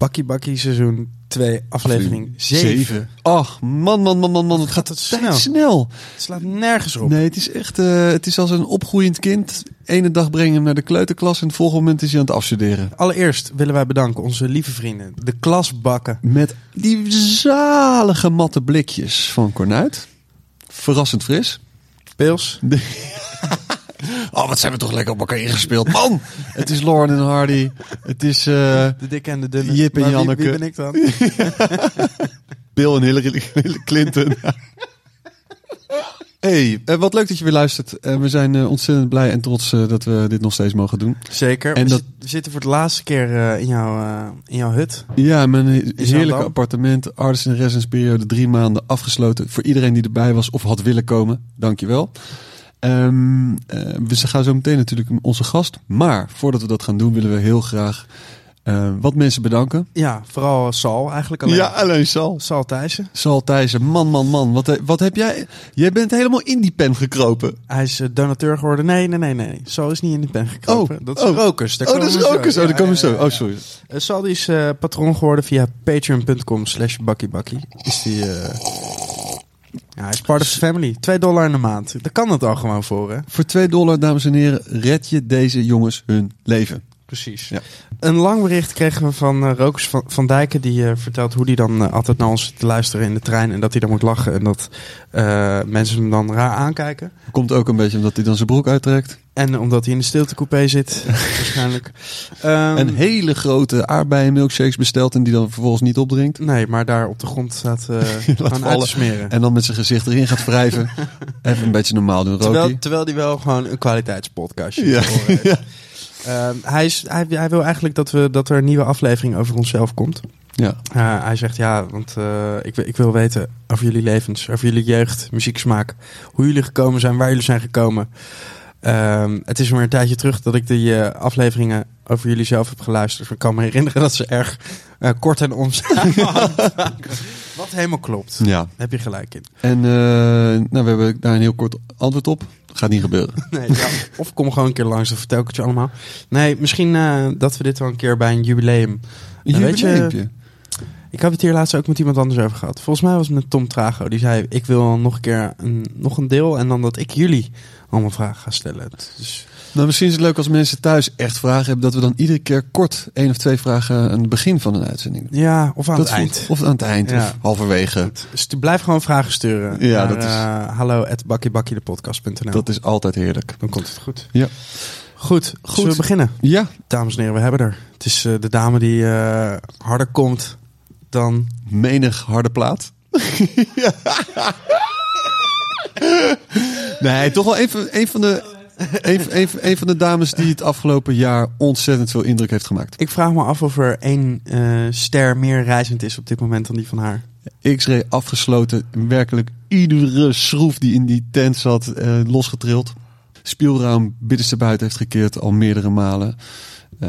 Bakkie Bakkie seizoen 2, aflevering 7. Ach, man, man, man, man, man. Het gaat het snel. Het slaat nergens op. Nee, het is echt, eh, het is als een opgroeiend kind. Ene dag breng je hem naar de kleuterklas en het volgende moment is hij aan het afstuderen. Allereerst willen wij bedanken onze lieve vrienden, de klasbakken. Met die zalige matte blikjes van Cornuit. Verrassend fris. Pils. Oh, wat zijn we toch lekker op elkaar ingespeeld. Man, het is Lauren en Hardy. Het is eh, De dikke en de dunne. Jip en Maar wie- Janneke. Wie, ben ik dan? Bill en Hillary, Clinton. Hey, eh, wat leuk dat je weer luistert. Eh, we zijn ontzettend blij en trots eh, dat we dit nog steeds mogen doen. Zeker. En we, dat- zit- we zitten voor de laatste keer eh, in, jouw, eh, in jouw hut. Ja, mijn he- heerlijke appartement, artist in residence periode, drie maanden afgesloten. Voor iedereen die erbij was of had willen komen, dankjewel. Ehm eh, we gaan zo meteen natuurlijk onze gast. Maar voordat we dat gaan doen, willen we heel graag eh, wat mensen bedanken. Ja, vooral Sal eigenlijk alleen. alleen Sal. Sal Thijssen. Sal Thijssen, man, man, man. Wat, he- wat heb jij? Jij bent helemaal in die pen gekropen. Hij is eh, donateur geworden. Nee, nee, nee, nee. Sal is niet in de pen gekropen. Oh, dat is oh. Rokers. Daar oh, dat is we zo. Ja, dat komen we ja, zo. ja, Oh, sorry. Eh, Sal die is eh, patroon geworden via patreon.com slash bakkiebakkie. Is die... Ja, hij is part of the family. 2 dollar in de maand. Daar kan het al gewoon voor, hè? Voor 2 dollar, dames en heren, red je deze jongens hun leven. Precies. Ja. Een lang bericht kregen we van Rokers van, van Dijken. Die eh, vertelt hoe hij dan eh, altijd naar ons zit te luisteren in de trein. En dat hij dan moet lachen. En dat eh, mensen hem dan raar aankijken. Komt ook een beetje omdat hij dan zijn broek uittrekt. En omdat hij in de stiltecoupé zit, waarschijnlijk. Ehm, en hele grote aardbeien milkshakes bestelt en die dan vervolgens niet opdrinkt. Nee, maar daar op de grond staat eh gewoon uit vallen. te smeren. En dan met zijn gezicht erin gaat wrijven. Even een beetje normaal doen, Terwijl, Rocky. terwijl die wel gewoon een kwaliteitspodcastje Ja. Ja. Ehm, hij, is, hij, hij wil eigenlijk dat, we, dat er een nieuwe aflevering over onszelf komt. Ja. Uh, hij zegt ja, want uh, ik, ik, wil weten over jullie levens, over jullie jeugd, muzieksmaak, hoe jullie gekomen zijn, waar jullie zijn gekomen. Um, het is maar een tijdje terug dat ik die uh, afleveringen over jullie zelf heb geluisterd. Ik kan me herinneren dat ze erg kort en omzagen. Wat helemaal klopt. Ja. Daar heb je gelijk in. En nou, we hebben daar een heel kort antwoord op. Gaat niet gebeuren. Nee, ja, of kom gewoon een keer langs, dan vertel ik het je allemaal. Nee, misschien uh, dat we dit wel een keer bij een jubileum... Een jubileumpje? Weet je, ik heb het hier laatst ook met iemand anders over gehad. Volgens mij was het met Tom Trago. Die zei, ik wil nog een keer een, nog een deel. En dan dat ik jullie allemaal vragen ga stellen. Dus... Nou, misschien is het leuk als mensen thuis echt vragen hebben. Dat we dan iedere keer kort één of twee vragen aan het begin van een uitzending doen. Ja, of aan dat het eind. Of aan het eind, Ja. of halverwege. Dus blijf gewoon vragen sturen. Ja, naar, dat is- hallo bakkiebakkiedepodcast.nl. Dat is altijd heerlijk. Dan komt het goed. Ja. Goed, Goed. zullen we beginnen? Ja, Dames en heren, we hebben er. Het is eh, de dame die eh, harder komt dan... menig harde plaat. nee, toch wel een van, een van de... Een, een, een van de dames die het afgelopen jaar ontzettend veel indruk heeft gemaakt. Ik vraag me af of er één eh, ster meer reizend is op dit moment dan die van haar. X-ray afgesloten. Werkelijk iedere schroef die in die tent zat eh, losgetrild. Spielraam binnenste buiten heeft gekeerd al meerdere malen. Eh,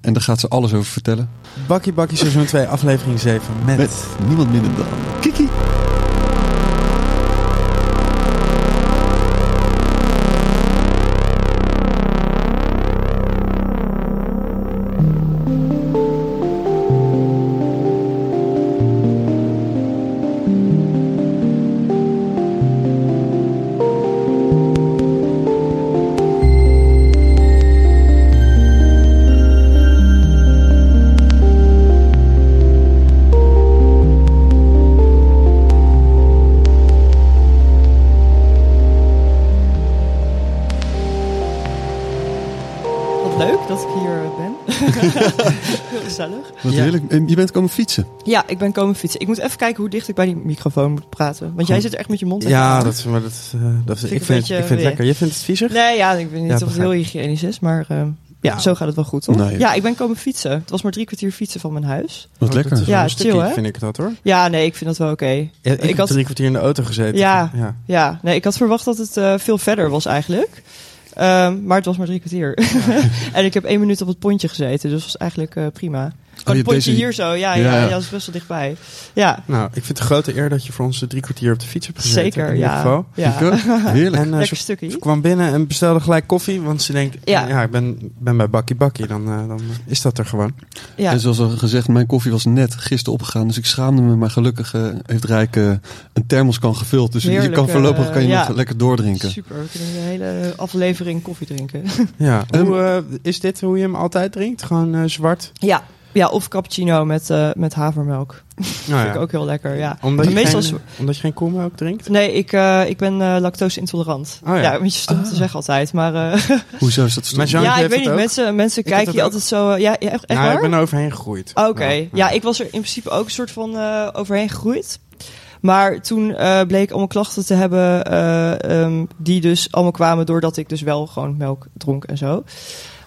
en daar gaat ze alles over vertellen. Bakkie Bakkie seizoen 2 aflevering 7 met... Met niemand minder dan Kiki. Je bent komen fietsen. Ja, ik ben komen fietsen. Ik moet even kijken hoe dicht ik bij die microfoon moet praten. Want jij zit er echt met je mond in. Ja, dat, maar dat, eh, dat Vind ik, ik vind, het- ik vind het lekker. Je vindt het viezig? Nee, ja, ik weet niet Ja, of het begrijp heel hygiënisch is. Maar eh, ja, zo gaat het wel goed, toch? Nee. Ja, ik ben komen fietsen. Het was maar drie kwartier fietsen van mijn huis. Wat Oh, lekker. Ja, een chill, hè? vind ik dat hoor. Ja, nee, ik vind dat wel oké. Ja, ik, Ik heb had- drie kwartier in de auto gezeten. Ja. ja. Ja, nee, ik had verwacht dat het eh, veel verder was eigenlijk. Ehm, maar het was maar drie kwartier. en ik heb één minuut op het pontje gezeten, dus was eigenlijk eh, prima. Oh, je de pontje deze- hier zo. Ja, ja, Ja, dat is best wel dichtbij. Ja, Nou, ik vind het een grote eer dat je voor ons drie kwartier op de fiets hebt gezeten. zeker. In ieder Ja, geval. ja. Ik. Heerlijk. En eh, ze, stukje. ze kwam binnen en bestelde gelijk koffie. Want ze denkt, Ja. ja, ik ben, ben bij Bakkie Bakkie. Dan, eh, dan is dat er gewoon. Ja. En zoals al gezegd, mijn koffie was net gisteren opgegaan. Dus ik schaamde me. Maar gelukkig eh, heeft Rijk eh, een thermoskan gevuld. Dus je kan voorlopig eh, kan je nog lekker doordrinken. Super, we kunnen de hele aflevering koffie drinken. Ja. Hoe, eh, is dit hoe je hem altijd drinkt? Gewoon eh, zwart? ja. Ja, of cappuccino met, eh, met havermelk. Nou Vind ik ook heel lekker, ja. Omdat, je meestal geen, omdat je geen koelmelk drinkt? Nee, ik, eh, ik ben eh, lactose intolerant. Oh ja. ja. een beetje stom Ah. te zeggen altijd. Maar eh, Hoezo is dat stom? Ja, ik weet niet. ook. Mensen, mensen Ik kijken je ook. altijd zo... ja, ja, echt, echt nou, waar? ik ben er overheen gegroeid. Oké, Nou, ja, ik was er in principe ook een soort van eh, overheen gegroeid. Maar toen eh, bleek ik allemaal klachten te hebben eh, ehm, die dus allemaal kwamen doordat ik dus wel gewoon melk dronk en zo.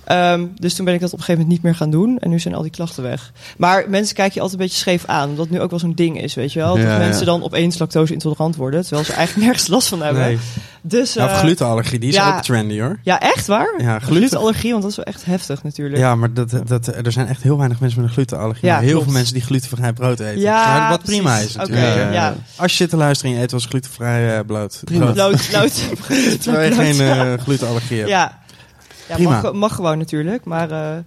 Ehm, dus toen ben ik dat op een gegeven moment niet meer gaan doen. En nu zijn al die klachten weg. Maar mensen kijken je altijd een beetje scheef aan. Omdat nu ook wel zo'n ding is, weet je wel. Ja, dat mensen dan opeens lactose intolerant worden. Terwijl ze eigenlijk nergens last van hebben. Nee. Dus, eh, glutenallergie, die is ook trendy hoor. Ja, echt waar? Ja, gluten. Glutenallergie, want dat is wel echt heftig natuurlijk. Ja, maar dat, dat, er zijn echt heel weinig mensen met een glutenallergie. Ja, heel klopt. veel mensen die glutenvrij brood eten. Ja, maar wat prima is natuurlijk. ja, ja. Als je zit te luisteren en je eet wel eens glutenvrij eh, bloot. Prima. brood. Lood, lood. Terwijl je geen eh, glutenallergie hebt. Ja. Ja, Prima. mag, mag gewoon natuurlijk, maar... eh,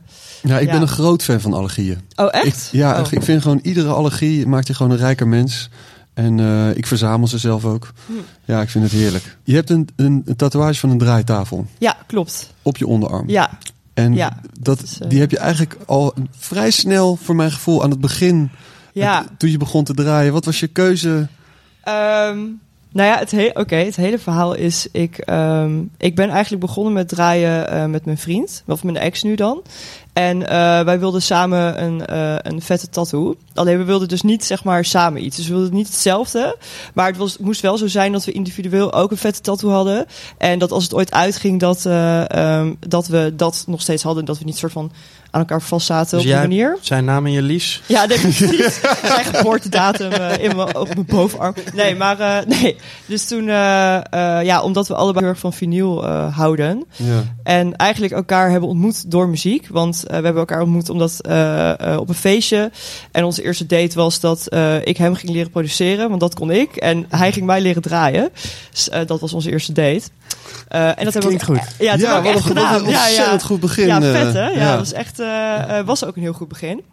Ja, ik ben een groot fan van allergieën. Oh, echt? Ik, ja, Oh. ik vind gewoon iedere allergie maakt je gewoon een rijker mens. En eh, ik verzamel ze zelf ook. Hm. Ja, ik vind het heerlijk. Je hebt een, een, een tatoeage van een draaitafel Ja, klopt. op je onderarm. Ja, En Ja, dat, dat is, eh, die heb je eigenlijk al vrij snel, voor mijn gevoel, aan het begin. ja. het- toen je begon te draaien. Wat was je keuze? Ehm, nou ja, het, he- oké, het hele verhaal is... Ik, ehm, ik ben eigenlijk begonnen met draaien eh, met mijn vriend. Of mijn ex nu dan. En eh, wij wilden samen een, eh, een vette tattoo. Alleen we wilden dus niet zeg maar samen iets. Dus we wilden niet hetzelfde. Maar het, moest wel zo zijn dat we individueel ook een vette tattoo hadden. En dat als het ooit uitging dat, eh, ehm, dat we dat nog steeds hadden. Dat we niet soort van aan elkaar vastzaten Dus op die manier. Zijn naam en je lies? Ja, nee, precies. Zijn geboortedatum eh, in mijn, op mijn bovenarm. Nee, maar eh, nee. Dus toen, eh, ja, omdat we allebei heel erg van vinyl houden. Ja. En eigenlijk elkaar hebben ontmoet door muziek. Want we hebben elkaar ontmoet omdat op een feestje. En onze eerste date was dat ik hem ging leren produceren. Want dat kon ik. En hij ging mij leren draaien. Dus, dat was onze eerste date. En dat hebben we ook, goed. Ja, dat hebben we ook echt wat een, wat Ja, ja. goed begin. Ja, vet hè? Ja, dat was echt, was ook een heel goed begin.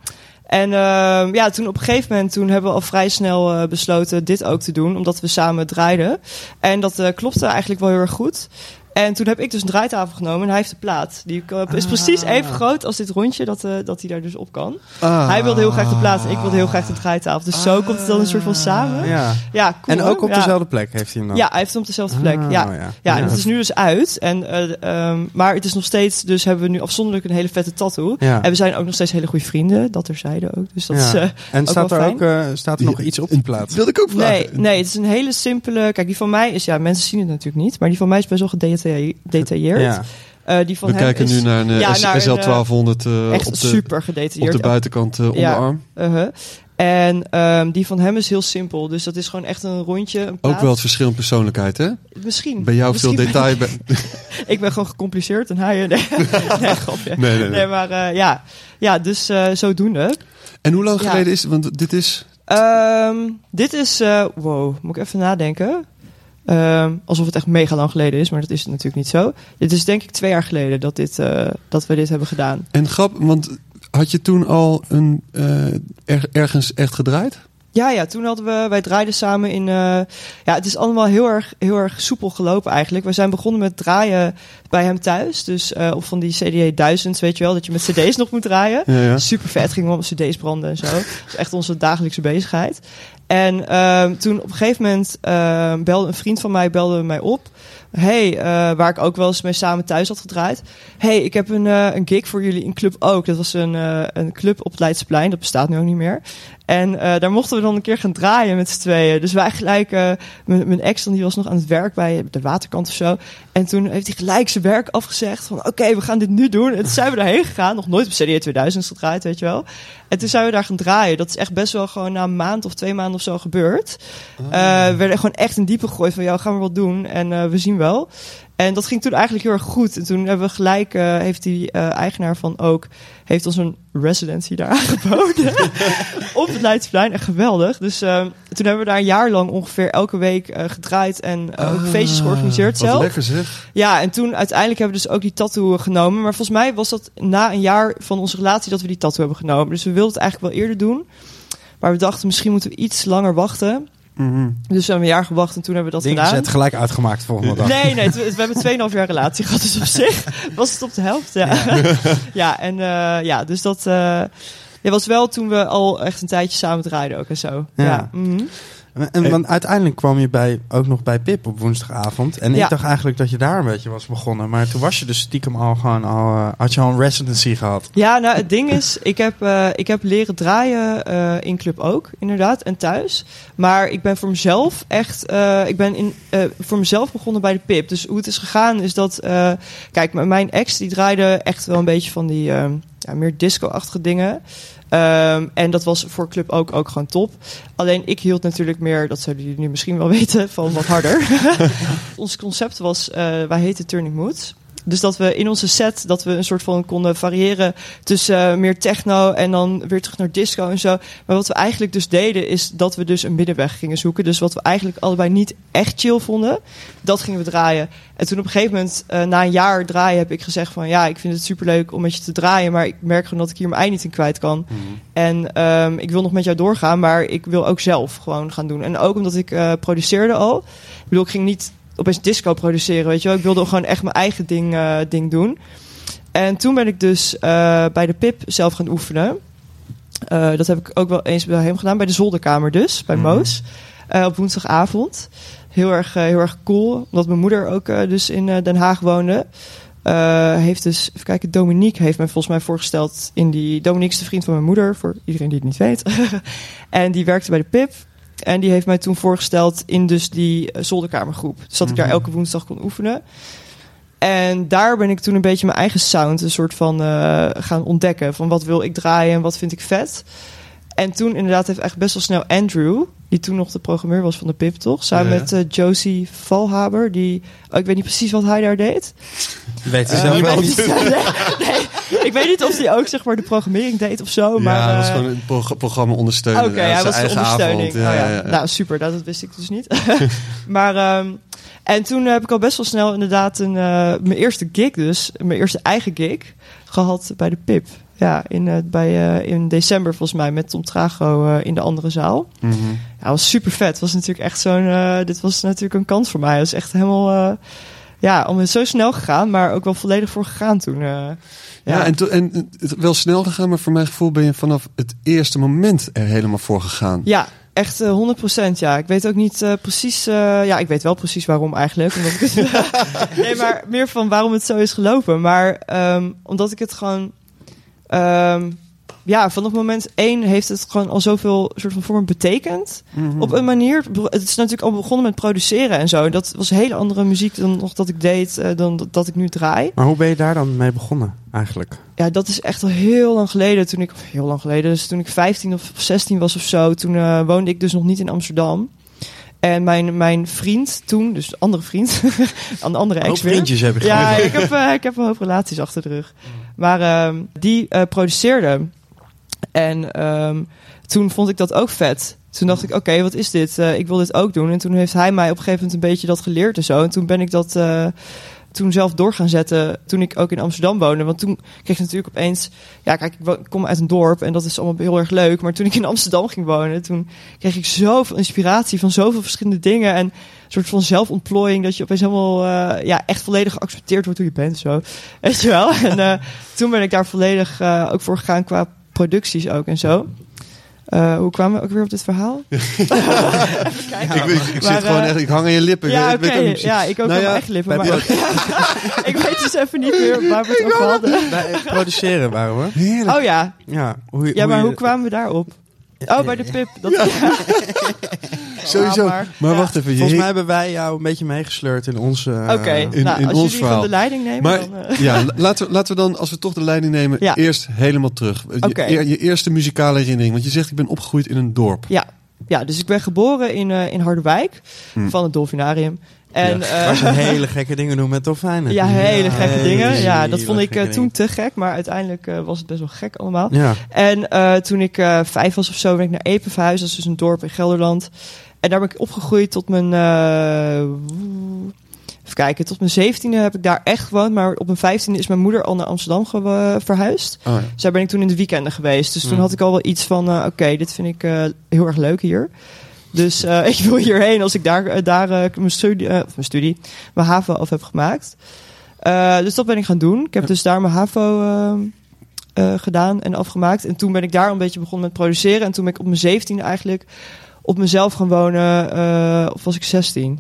En ehm, ja, toen op een gegeven moment toen hebben we al vrij snel eh, besloten dit ook te doen, omdat we samen draaiden. En dat eh, klopte eigenlijk wel heel erg goed. En toen heb ik dus een draaitafel genomen en hij heeft de plaat. Die eh, is Ah. precies even groot als dit rondje, dat, eh, dat hij daar dus op kan. Ah. Hij wilde heel graag de plaat en ik wilde heel graag de draaitafel. Dus zo komt het dan een soort van samen. Ja. Ja, cool, En ook hoor. op Ja. dezelfde plek heeft hij hem dan? Ja, hij heeft hem op dezelfde plek. Ah, ja. ja. Ja, en het is nu dus uit. En, eh, ehm, maar het is nog steeds, dus hebben we nu afzonderlijk een hele vette tattoo. Ja. En we zijn ook nog steeds hele goede vrienden, dat er zeiden ook. Dus dat Ja. is. eh, En staat er ook eh, staat er nog iets op die plaat? wilde ik ook vragen. nee, nee, het is een hele simpele. Kijk, die van mij is, ja, mensen zien het natuurlijk niet, maar die van mij is best wel gedetailleerd. Ja. Eh, die van We hem kijken is nu naar een eh, ja, S- naar een, SL 1200 eh, echt op, de, super op gedetailleerd. de buitenkant Ja. onderarm. Uh-huh. En ehm, die van hem is heel simpel. Dus dat is gewoon echt een rondje. Een Ook wel het verschil in persoonlijkheid, hè? Misschien. Bij jou veel detail. bij- Ik ben gewoon gecompliceerd en hij... Nee, nee grapje. Nee, nee, nee. Nee, maar eh, ja. ja, dus eh, zodoende. En hoe lang Ja. geleden is het? Want dit is... Ehm, dit is, eh, wow, moet ik even nadenken. Ehm, alsof het echt mega lang geleden is, maar dat is het natuurlijk niet zo. Dit is denk ik twee jaar geleden dat, dit, eh, dat we dit hebben gedaan. En grap, want had je toen al een, eh, er- ergens echt gedraaid? Ja, ja, toen hadden we, wij draaiden samen in, eh, ja, het is allemaal heel erg, heel erg soepel gelopen eigenlijk. We zijn begonnen met draaien bij hem thuis, dus op van die CDA 1000, weet je wel, dat je met cd's nog moet draaien. Ja, ja. Super vet, gingen we op cd's branden en zo. Dat is echt onze dagelijkse bezigheid. En ehm, toen op een gegeven moment ehm, belde een vriend van mij belde mij op. Hey, eh, waar ik ook wel eens mee samen thuis had gedraaid. Hey, ik heb een, eh, een gig voor jullie in Club Ook. Dat was een, eh, een club op het Leidseplein. Dat bestaat nu ook niet meer. En eh, daar mochten we dan een keer gaan draaien met z'n tweeën. Dus wij gelijk, eh, mijn, ex dan, die was nog aan het werk bij de waterkant of zo. En toen heeft hij gelijk zijn werk afgezegd. Van oké, we gaan dit nu doen. En toen zijn we daarheen gegaan. Nog nooit op CD 2000 gedraaid, weet je wel. En toen zijn we daar gaan draaien. Dat is echt best wel gewoon na een maand of twee maanden of zo gebeurd. Eh, we werden gewoon echt in diepe gegooid van, ja, gaan we wat doen. En we zien wel. En dat ging toen eigenlijk heel erg goed. En toen hebben we gelijk, eh, heeft die eh, eigenaar van ook, heeft ons een residency daar aangeboden. op het Leidseplein. Echt geweldig. Dus eh, toen hebben we daar een jaar lang ongeveer elke week gedraaid en ook Ah, feestjes georganiseerd zelf. lekker zeg. Ja, en toen uiteindelijk hebben we dus ook die tattoo genomen. Maar volgens mij was dat na een jaar van onze relatie dat we die tattoo hebben genomen. Dus we wilden het eigenlijk wel eerder doen. Maar we dachten, misschien moeten we iets langer wachten. Mhm. Dus we hebben een jaar gewacht en toen hebben we dat Dingen gedaan. zet gelijk uitgemaakt volgende dag. Nee, nee, het- we hebben 2,5 jaar relatie gehad. Dus op zich was het op de helft. Ja, ja. en eh, ja, dus dat eh, ja, was wel toen we al echt een tijdje samen draaiden ook en zo. Ja. Ja. mhm. En want uiteindelijk kwam je bij, ook nog bij Pip op woensdagavond. En Ja. ik dacht eigenlijk dat je daar een beetje was begonnen. Maar toen was je dus stiekem al gewoon al, eh, had je al een residency gehad. Ja, nou het ding is, ik heb, eh, ik heb leren draaien eh, in club ook, inderdaad, en thuis. Maar ik ben voor mezelf echt, eh, ik ben in, eh, voor mezelf begonnen bij de PIP. Dus hoe het is gegaan is dat, eh, kijk, mijn ex die draaide echt wel een beetje van die ja, meer disco-achtige dingen. Ehm, en dat was voor club ook, ook gewoon top. Alleen ik hield natuurlijk meer, dat zullen jullie nu misschien wel weten, van wat harder. Ons concept was, eh, wij heten Turning Moods. Dus dat we in onze set, dat we een soort van konden variëren tussen eh, meer techno en dan weer terug naar disco en zo. Maar wat we eigenlijk dus deden, is dat we dus een middenweg gingen zoeken. Dus wat we eigenlijk allebei niet echt chill vonden, dat gingen we draaien. En toen op een gegeven moment, eh, na een jaar draaien, heb ik gezegd van ja, ik vind het superleuk om met je te draaien, maar ik merk gewoon dat ik hier mijn ei niet in kwijt kan. En ehm, ik wil nog met jou doorgaan, maar ik wil ook zelf gewoon gaan doen. En ook omdat ik eh, produceerde al. Ik bedoel, ik ging niet opeens disco produceren, weet je wel. Ik wilde gewoon echt mijn eigen ding, eh, ding doen. En toen ben ik dus eh, bij de PIP zelf gaan oefenen. Eh, dat heb ik ook wel eens bij hem gedaan, bij de zolderkamer dus, bij Mhm. Moos. Op woensdagavond. Heel erg, heel erg cool, omdat mijn moeder ook dus in Den Haag woonde. Heeft dus, even kijken, Dominique heeft mij volgens mij voorgesteld in die... Dominique is de vriend van mijn moeder, voor iedereen die het niet weet. en die werkte bij de PIP. En die heeft mij toen voorgesteld in dus die eh, zolderkamergroep. Dus dat ik daar Mhm. elke woensdag kon oefenen. En daar ben ik toen een beetje mijn eigen sound een soort van eh, gaan ontdekken. Van wat wil ik draaien en wat vind ik vet. En toen inderdaad heeft echt best wel snel Andrew, die toen nog de programmeur was van de PIP, toch? Samen Ja. met eh, Josie Valhaber, die... Oh, ik weet niet precies wat hij daar deed. Weet je Eh, zelf ik, wel weet niet. nee, nee, ik weet niet of hij ook zeg maar de programmering deed of zo. Maar, ja, was eh, gewoon een prog- programma ondersteunen. Oké, Hij hij was de ondersteuning. Ja, oh, ja. Nou, super. Dat, dat wist ik dus niet. maar, ehm, en toen heb ik al best wel snel inderdaad een, mijn eerste gig dus, mijn eerste eigen gig, gehad bij de PIP. Ja, in, eh, bij, eh, in december volgens mij met Tom Trago eh, in de andere zaal. Mhm. Ja, was super vet. Het was natuurlijk echt zo'n, dit was natuurlijk een kans voor mij. Het was echt helemaal, ja, om zo snel gegaan, maar ook wel volledig voor gegaan toen. eh. Ja, en, en het wel snel gegaan, maar voor mijn gevoel ben je vanaf het eerste moment er helemaal voor gegaan. Ja, echt eh 100% ja. Ik weet ook niet precies... ja, ik weet wel precies waarom eigenlijk. Omdat ik het, nee, maar meer van waarom het zo is gelopen. Maar ehm, omdat ik het gewoon... ehm, ja, vanaf moment één heeft het gewoon al zoveel soort van voor me betekend. Mhm. Op een manier. Het is natuurlijk al begonnen met produceren en zo. Dat was hele andere muziek dan nog dat ik deed, eh, dan dat- dat ik nu draai. Maar hoe ben je daar dan mee begonnen eigenlijk? Ja, dat is echt al heel lang geleden. Toen ik, heel lang geleden, dus toen ik 15 of 16 was of zo, toen eh, woonde ik dus nog niet in Amsterdam. En mijn, mijn vriend toen, dus de andere vriend, een andere ex vriendjes heb je Ja, ik heb, eh, ik heb een hoop relaties achter de rug. Maar ehm, die eh, produceerde. En ehm, toen vond ik dat ook vet. Toen dacht ik, oké, wat is dit? Eh, ik wil dit ook doen. En toen heeft hij mij op een gegeven moment een beetje dat geleerd en zo. En toen ben ik dat toen zelf door gaan zetten toen ik ook in Amsterdam woonde. Want toen kreeg ik natuurlijk opeens... Ja, kijk, ik kom uit een dorp en dat is allemaal heel erg leuk. Maar toen ik in Amsterdam ging wonen, toen kreeg ik zoveel inspiratie van zoveel verschillende dingen. En een soort van zelfontplooiing dat je opeens helemaal eh, ja, echt volledig geaccepteerd wordt hoe je bent. Zo. Weet je wel? En eh, toen ben ik daar volledig eh, ook voor gegaan qua producties ook en zo. Eh, hoe kwamen we ook weer op dit verhaal? Even kijken. Ik, ik Maar, zit gewoon eh, echt, ik hang aan je lippen. Ja, ik ook. Ja, ik ook Nou ja, mijn eigen lippen. Maar ook- ik weet dus even niet meer waar we het over hadden. Bij produceren waren we. Heerlijk. Oh ja. Ja, hoe, Ja, maar je- hoe kwamen we daarop? Oh, bij de pip. Dat, Sowieso. Ja, maar maar- ja. wacht even. Je Volgens mij hebben wij jou een beetje meegesleurd in onze... eh, Oké, in- nou, in als ons jullie verhaal. de leiding nemen, Maar dan... eh, ja, la- laten we, laten we dan, als we toch de leiding nemen, Ja. eerst helemaal terug. Je eerste muzikale herinnering. Want je zegt, ik ben opgegroeid in een dorp. Ja. ja, dus ik ben geboren in, eh, in Harderwijk, Hm. van het Dolfinarium. En, Ja. eh, ze hele gekke dingen doen met dolfijnen. ja, hele gekke hele dingen. Ja, dat vond ik eh, toen te gek, maar uiteindelijk eh, was het best wel gek allemaal. Ja. En eh, toen ik eh, vijf was of zo, ben ik naar Epe verhuisd. Dat is dus een dorp in Gelderland. En daar ben ik opgegroeid tot mijn... eh, even kijken, tot mijn zeventiende heb ik daar echt gewoond. Maar op mijn vijftiende is mijn moeder al naar Amsterdam ge- verhuisd. Oh, ja. Dus daar ben ik toen in de weekenden geweest. Dus toen Mm. had ik al wel iets van, eh, oké, dit vind ik eh, heel erg leuk hier. Dus eh, ik wil hierheen als ik daar, eh, daar eh, mijn, studie, of mijn studie, mijn HAVO af heb gemaakt. Dus dat ben ik gaan doen. Ik heb dus daar mijn HAVO gedaan en afgemaakt. En toen ben ik daar een beetje begonnen met produceren. En toen ben ik op mijn 17e eigenlijk op mezelf gaan wonen. of was ik 16?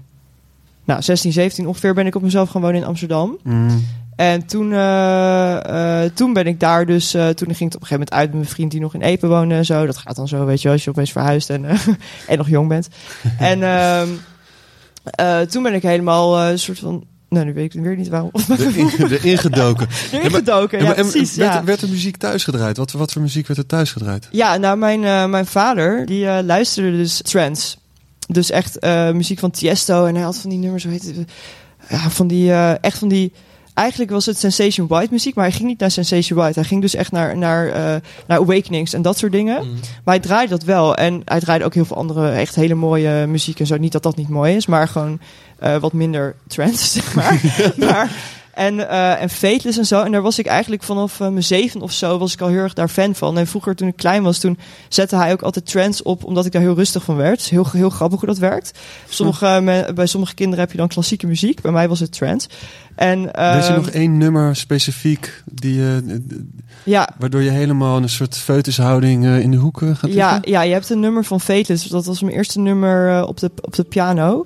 Nou, 16, 17 ongeveer ben ik op mezelf gaan wonen in Amsterdam. Mm. En toen, eh, eh, toen ben ik daar dus... eh, toen ging het op een gegeven moment uit met mijn vriend die nog in Epe woonde en zo. Dat gaat dan zo, weet je als je opeens verhuist en, en nog jong bent. en ehm, eh, toen ben ik helemaal een soort van... Nou, nu weet ik weer niet waarom. Erin, erin gedoken. Erin gedoken, ja, precies. werd, ja. werd er muziek thuis gedraaid? Wat, wat voor muziek werd er thuis gedraaid? Ja, nou, mijn, mijn vader, die luisterde dus trance. Dus echt muziek van Tiesto. En hij had van die nummers, hoe heet het? Ja, van die, echt van die... Eigenlijk was het Sensation White muziek, maar hij ging niet naar Sensation White. Hij ging dus echt naar, naar, eh, naar Awakenings en dat soort dingen. Mm. Maar hij draaide dat wel. En hij draaide ook heel veel andere, echt hele mooie muziek en zo. Niet dat dat niet mooi is, maar gewoon eh, wat minder trance, zeg maar. maar en, eh en Fateless en zo. En daar was ik eigenlijk vanaf eh, mijn zeven of zo, was ik al heel erg daar fan van. En vroeger toen ik klein was, toen zette hij ook altijd trance op, omdat ik daar heel rustig van werd. Heel, heel grappig hoe dat werkt. Sommige, eh, me- bij sommige kinderen heb je dan klassieke muziek. Bij mij was het trance. En, Weet je nog één nummer specifiek die, eh, ja, waardoor je helemaal een soort feutushouding eh, in de hoeken gaat Ja, liggen? ja, je hebt een nummer van Fateless. Dat was mijn eerste nummer eh, op, de, op de piano.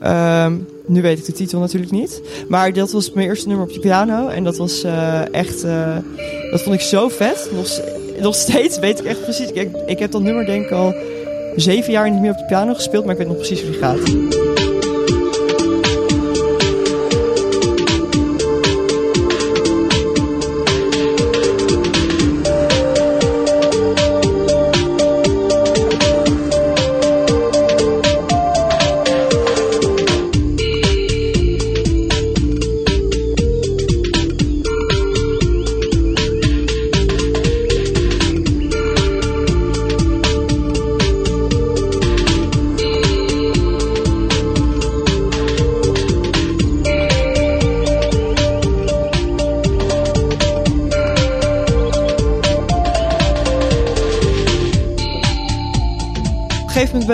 Ehm, nu weet ik de titel natuurlijk niet. Maar dat was mijn eerste nummer op de piano. En dat was eh, echt... eh, dat vond ik zo vet. Nog, nog steeds weet ik echt precies... Ik, ik heb dat nummer denk ik al zeven jaar niet meer op de piano gespeeld. Maar ik weet nog precies hoe die gaat.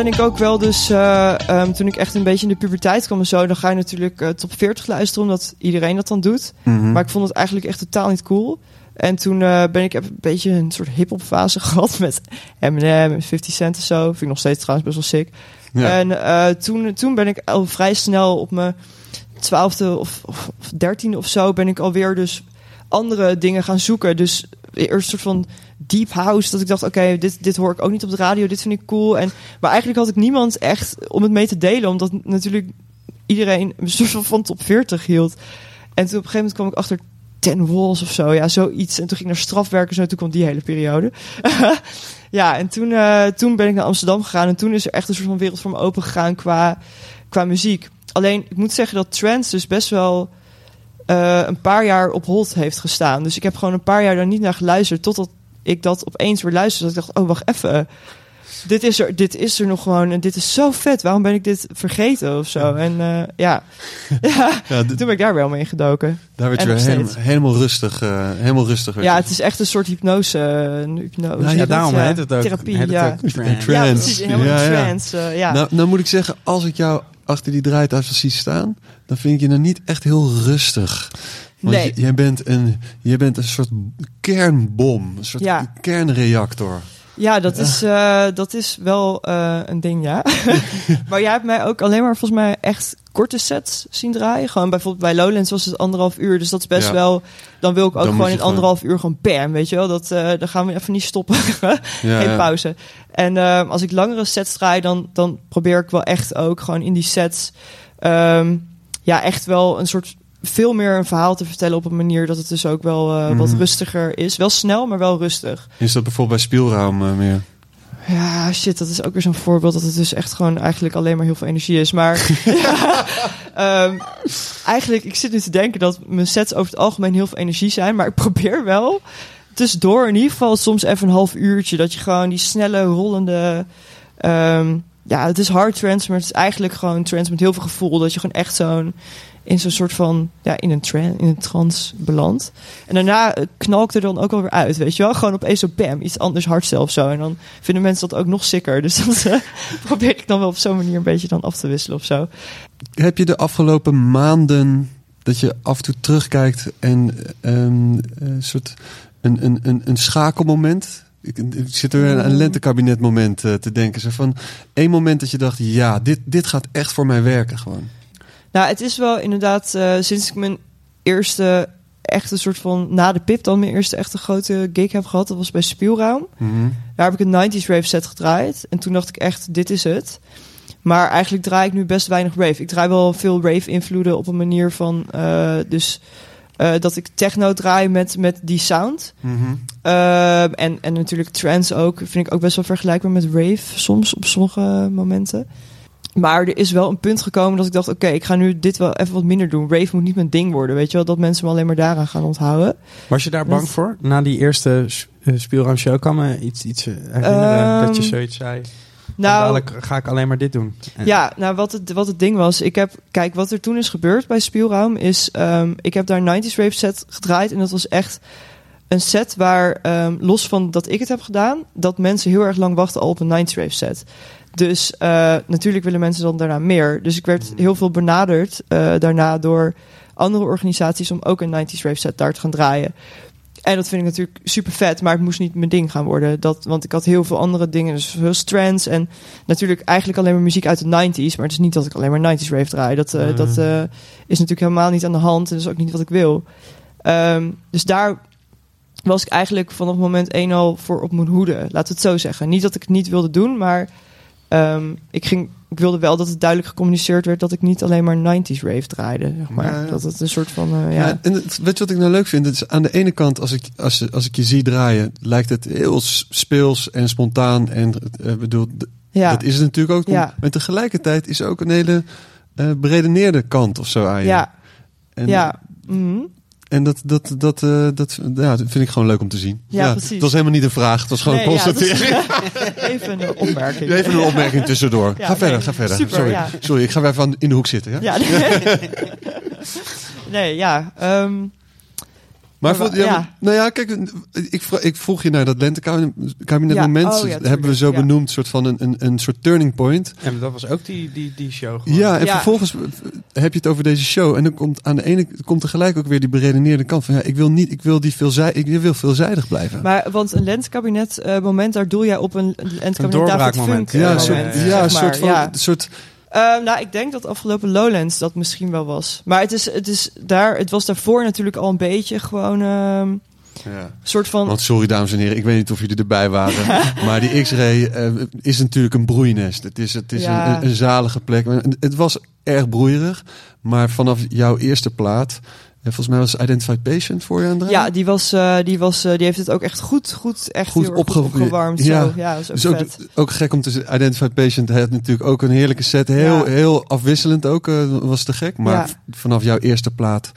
Ben ik ook wel dus... eh, ehm, toen ik echt een beetje in de puberteit kwam en zo... dan ga je natuurlijk eh, top 40 luisteren... omdat iedereen dat dan doet. Mhm. Maar ik vond het eigenlijk echt totaal niet cool. En toen eh, ben ik een beetje een soort hip-hop fase gehad met Eminem en 50 Cent en zo. Vind ik nog steeds trouwens best wel sick. ja. En toen, toen ben ik al vrij snel op mijn twaalfde of, of, of dertiende of zo ben ik alweer dus andere dingen gaan zoeken. Dus eerst een soort van deep house. Dat ik dacht, oké, dit, dit hoor ik ook niet op de radio. Dit vind ik cool. En, maar eigenlijk had ik niemand echt om het mee te delen. Omdat natuurlijk iedereen een soort van top 40 hield. En toen op een gegeven moment kwam ik achter Ten Walls of zo. Ja, zoiets. En toen ging ik naar strafwerken. Zo, toen kwam die hele periode. ja, en toen, eh, toen ben ik naar Amsterdam gegaan. En toen is er echt een soort van wereld voor me open gegaan qua, qua muziek. Alleen, ik moet zeggen dat trance dus best wel eh, een paar jaar op hold heeft gestaan. Dus ik heb gewoon een paar jaar daar niet naar geluisterd. Totdat ik dat opeens weer luisterde. Dat ik dacht, oh, wacht even. Dit is, er, dit is er nog gewoon en dit is zo vet. Waarom ben ik dit vergeten of zo? En eh, ja. ja, toen ben ik daar wel mee ingedoken. daar werd je en helemaal, helemaal rustig. eh, helemaal rustig Ja, je. het is echt een soort hypnose. een hypnose. Ja, Ja, daarom heet het ook. Therapie, heet het ja. ook trance. Ja, precies. Helemaal Ja, trance. eh, ja. Nou, nou moet ik zeggen, als ik jou achter die draaitafel zie staan, dan vind ik je nou niet echt heel rustig. Want Nee. jij, bent een, jij bent een soort kernbom, een soort Ja. kernreactor. Ja, dat is, eh, dat is wel eh, een ding, ja. maar jij hebt mij ook alleen maar volgens mij echt korte sets zien draaien. Gewoon bijvoorbeeld bij Lowlands was het anderhalf uur. Dus dat is best Ja. wel... Dan wil ik ook Dan gewoon in anderhalf uur gewoon bam, weet je wel. Dat, eh dan gaan we even niet stoppen. Ja, Geen pauze. En eh, als ik langere sets draai, dan, dan probeer ik wel echt ook gewoon in die sets... ehm, ja, echt wel een soort... Veel meer een verhaal te vertellen op een manier dat het dus ook wel eh, wat Mhm. rustiger is. Wel snel, maar wel rustig. Is dat bijvoorbeeld bij Spielraum eh, meer? Ja, shit, dat is ook weer zo'n voorbeeld dat het dus echt gewoon eigenlijk alleen maar heel veel energie is. Maar ja, Ehm, eigenlijk, ik zit nu te denken dat mijn sets over het algemeen heel veel energie zijn. Maar ik probeer wel tussendoor in ieder geval soms even een half uurtje. Dat je gewoon die snelle, rollende... ehm, ja, het is hard trance, maar het is eigenlijk gewoon trance met heel veel gevoel. Dat je gewoon echt zo'n... In zo'n soort van, ja, in een, tran in een trance belandt. En daarna eh, knal ik er dan ook alweer uit, weet je wel? Gewoon opeens zo bam, iets anders hardstyle of zo. En dan vinden mensen dat ook nog sicker. Dus dat eh, probeer ik dan wel op zo'n manier een beetje dan af te wisselen of zo. Heb je de afgelopen maanden dat je af en toe terugkijkt en ehm, een soort een, een, een, een schakelmoment? Ik, ik zit er aan een lentekabinetmoment eh, te denken. Zo van één moment dat je dacht, ja, dit, dit gaat echt voor mij werken gewoon. Nou, het is wel inderdaad, eh, sinds ik mijn eerste echte soort van, na de pip dan mijn eerste echte grote gig heb gehad. Dat was bij Spielraum. Daar heb ik een 90s rave set gedraaid. En toen dacht ik echt, dit is het. Maar eigenlijk draai ik nu best weinig rave. Ik draai wel veel rave invloeden op een manier van, eh, dus... eh, dat ik techno draai met, met die sound. Ehm, en, en natuurlijk trance ook. Vind ik ook best wel vergelijkbaar met rave soms op sommige momenten. Maar er is wel een punt gekomen dat ik dacht... oké, ik ga nu dit wel even wat minder doen. Rave moet niet mijn ding worden, weet je wel? Dat mensen me alleen maar daaraan gaan onthouden. Was je daar bang Dat- voor? Na die eerste eh, Spielruim show kan me iets, iets eh, herinneren Ehm, dat je zoiets zei. Nou, ga ik alleen maar dit doen. En- Ja, nou wat het, wat het ding was, ik heb, kijk, wat er toen is gebeurd bij Spielraum is, ehm, ik heb daar een 90s rave set gedraaid en dat was echt een set waar, ehm, los van dat ik het heb gedaan, dat mensen heel erg lang wachten al op een 90s rave set. Dus eh, natuurlijk willen mensen dan daarna meer. Dus ik werd heel veel benaderd eh, daarna door andere organisaties om ook een 90s rave set daar te gaan draaien. En dat vind ik natuurlijk super vet, maar het moest niet mijn ding gaan worden. Dat, want ik had heel veel andere dingen, dus veel strands en natuurlijk eigenlijk alleen maar muziek uit de 90s. Maar het is niet dat ik alleen maar 90s rave draai. Dat, eh, Mm. dat is natuurlijk helemaal niet aan de hand. En dat is ook niet wat ik wil. Ehm, dus daar was ik eigenlijk vanaf moment één al voor op mijn hoede. Laten we het zo zeggen. Niet dat ik het niet wilde doen, maar ehm, ik, ging, ik wilde wel dat het duidelijk gecommuniceerd werd dat ik niet alleen maar 90s rave draaide. Zeg maar. Ja. Dat het een soort van. eh, Ja. ja. en het- weet je wat ik nou leuk vind? Het is aan de ene kant, als ik, als, als ik je zie draaien, lijkt het heel speels en spontaan. En eh, bedoel, Ja. dat is het natuurlijk ook. Ja. Maar tegelijkertijd is er ook een hele eh beredeneerde kant of zo aan je. ja. En, ja. Mhm. En dat, dat, dat, eh, dat, ja, dat vind ik gewoon leuk om te zien. Ja, precies. Het was helemaal niet een vraag, het was gewoon Nee, een ja, dat is- constatering. Even een opmerking. Even een opmerking tussendoor. Ja, ga verder, nee, ga verder. super, Sorry. ja. Sorry, ik ga weer even in de hoek zitten. Ja? Ja, nee. nee, ja. ehm, Maar Maar voor, wa- ja, maar- nou ja, kijk, ik, ik vroeg je naar dat lentekabinet Ja, moment. oh tuurlijk, hebben we zo ja. benoemd, soort van een, een, een soort turning point. En dat was ook die, die, die show. gewoon. Ja, en Ja. vervolgens heb je het over deze show. En dan komt aan de ene komt er gelijk ook weer die beredeneerde kant van ja, ik wil niet, ik wil die veelzij, ik wil veelzijdig blijven. Maar, want een lentekabinet eh, moment, daar doel jij op een lentekabinet David doorbraakmoment. Funk ja, eh, een soort, ja, zeg maar. soort van, soort, Eh, nou, ik denk dat afgelopen Lowlands dat misschien wel was. Maar het is, het is daar, het was daarvoor natuurlijk al een beetje gewoon ehm, ja. soort van. Want sorry dames en heren, ik weet niet of jullie erbij waren. maar die X-ray eh, is natuurlijk een broeinest. Het is, het is Ja. een, een, zalige plek. Het was erg broeierig. Maar vanaf jouw eerste plaat, eh, volgens mij was Identified Patient voor je aan ja, die, was, eh, die, was, eh, die heeft het ook echt goed, goed, echt Goed heel opgewarmd. ja. Zo. Ja, dat is ook Dus ook, vet. ook gek om te zeggen, Identified Patient had natuurlijk ook een heerlijke set. Heel, Ja. heel afwisselend ook, eh, was te gek. Maar Ja. vanaf jouw eerste plaat,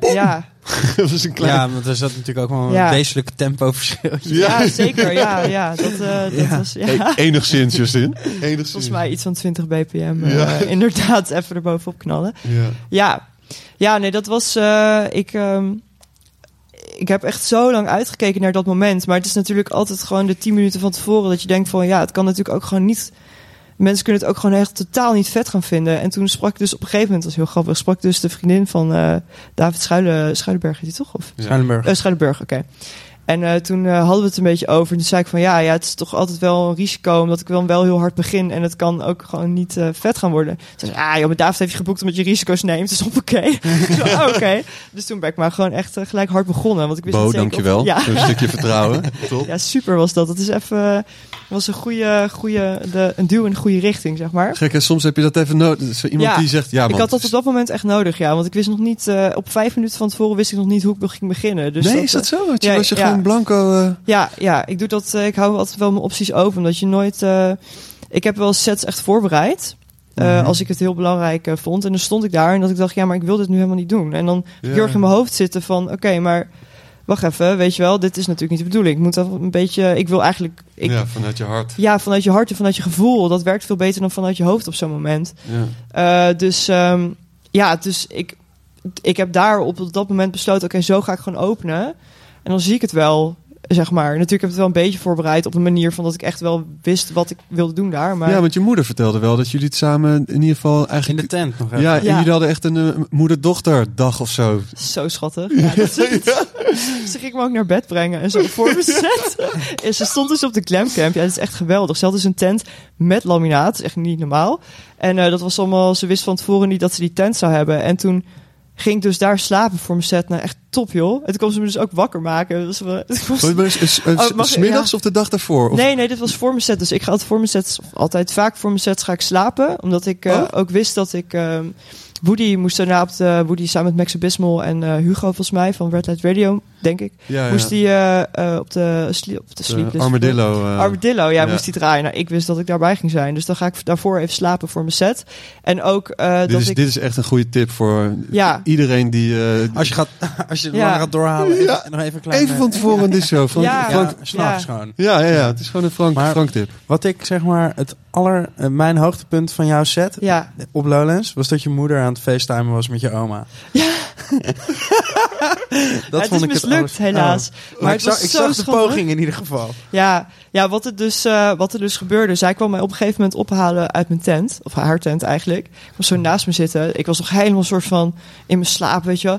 Ja. dat was een klein... Ja, want er zat natuurlijk ook wel een Ja. wezenlijk tempoverschil. Ja, zeker. Ja, ja, dat, eh, dat Ja. was ja. E- enigszins, Justin. Enigszins. volgens mij iets van 20 bpm. eh, Ja. inderdaad, even erbovenop knallen. Ja. Ja, ja nee, dat was. eh, ik, ehm, ik heb echt zo lang uitgekeken naar dat moment. Maar het is natuurlijk altijd gewoon de 10 minuten van tevoren dat je denkt van ja, het kan natuurlijk ook gewoon niet. Mensen kunnen het ook gewoon echt totaal niet vet gaan vinden. En toen sprak ik dus op een gegeven moment, dat was heel grappig, sprak dus de vriendin van eh, David Schuilen, Schuilenberg, is die toch? Of? Eh, Schuilenburg, oké. En eh, toen eh, hadden we het een beetje over. En toen zei ik van ja, ja, het is toch altijd wel een risico. Omdat ik dan wel heel hard begin. En het kan ook gewoon niet eh, vet gaan worden. Ze zei, ah joh, maar David heeft je geboekt omdat je risico's neemt. Dus oké. "Oh, oké. Dus toen ben ik maar gewoon echt gelijk hard begonnen. Want ik wist Bo, dankjewel. Of, ja. Een stukje vertrouwen. Top. ja, super was dat. Dat is even, was een goede, goede de, een duw in de goede richting, zeg maar. Gek, hè? soms heb je dat even nodig. Zo iemand Ja, die zegt, ja man. ik had dat op dat moment echt nodig, ja. Want ik wist nog niet, op vijf minuten van tevoren wist ik nog niet hoe ik ging beginnen. Dus nee, dat, is dat zo? Je, ja, was je ja. Blanco... eh, Ja, ja, ik doe dat. eh, ik hou altijd wel mijn opties open, omdat je nooit. eh, ik heb wel sets echt voorbereid. Mhm. als ik het heel belangrijk vond. En dan stond ik daar en dat ik dacht, ja, maar ik wil dit nu helemaal niet doen. En dan Ja. heel erg in mijn hoofd zitten van, oké, maar wacht even, weet je wel, dit is natuurlijk niet de bedoeling. Ik moet dat een beetje, ik wil eigenlijk, ik, ja. ja, vanuit je hart. vanuit je hart en vanuit je gevoel. Dat werkt veel beter dan vanuit je hoofd op zo'n moment. Ja. Dus ehm, ja, dus ik, ik heb daar op dat moment besloten, oké, zo ga ik gewoon openen. En dan zie ik het wel, zeg maar. Natuurlijk heb ik het wel een beetje voorbereid op een manier van dat ik echt wel wist wat ik wilde doen daar. Maar ja, want je moeder vertelde wel dat jullie het samen in ieder geval In de eigenlijk... tent nog even. Ja, en Ja. jullie hadden echt een eh, moeder-dochter dag of zo. zo schattig. Ja, dat is het. Ze ging me ook naar bed brengen en zo voor me zetten. En ze stond dus op de glamcamp. Ja, dat is echt geweldig. Ze had dus een tent met laminaat. Dat is echt niet normaal. En eh, dat was allemaal... Ze wist van tevoren niet dat ze die tent zou hebben. En toen ging ik dus daar slapen voor mijn set. Nou, echt top, joh. En toen kwam ze me dus ook wakker maken. Dus, het was- maar is- is- is- Oh, of de dag daarvoor? Of- Nee, nee, dit was voor mijn set. Dus ik ga altijd voor mijn sets, altijd vaak voor mijn sets ga ik slapen. Omdat ik eh, Oh. ook wist dat ik... ehm Woody moest daarna op de... Woody samen met Max Abismal en eh, Hugo volgens mij van Red Light Radio, denk ik. ja. Moest die eh, eh, op de, sli- op de sleepless... Armadillo. eh, Armadillo, ja, ja. moest die draaien. Nou, ik wist dat ik daarbij ging zijn. Dus dan ga ik daarvoor even slapen voor mijn set. En ook eh, dit, dat is, ik... dit is echt een goede tip voor Ja. iedereen die... eh, Als je, gaat, als je het langer gaat doorhalen, Ja. even, nog even klein... even van tevoren dit show. Frank, Ja. Frank- Ja, s'nachts Ja. gewoon. ja, ja, ja, het is gewoon een Frank, Maar- Frank tip. Wat ik zeg maar, het aller, mijn hoogtepunt van jouw set Ja, op Lowlands was dat je moeder aan het facetimen was met je oma. Ja. dat het is mislukt, alles- helaas. Oh. Maar Maar het ik zag, ik zo zag de poging in ieder geval. Ja, ja wat, het dus, eh, wat er dus gebeurde. Zij kwam mij op een gegeven moment ophalen uit mijn tent. Of haar tent eigenlijk. Ik was zo naast me zitten. Ik was nog helemaal een soort van in mijn slaap, weet je wel.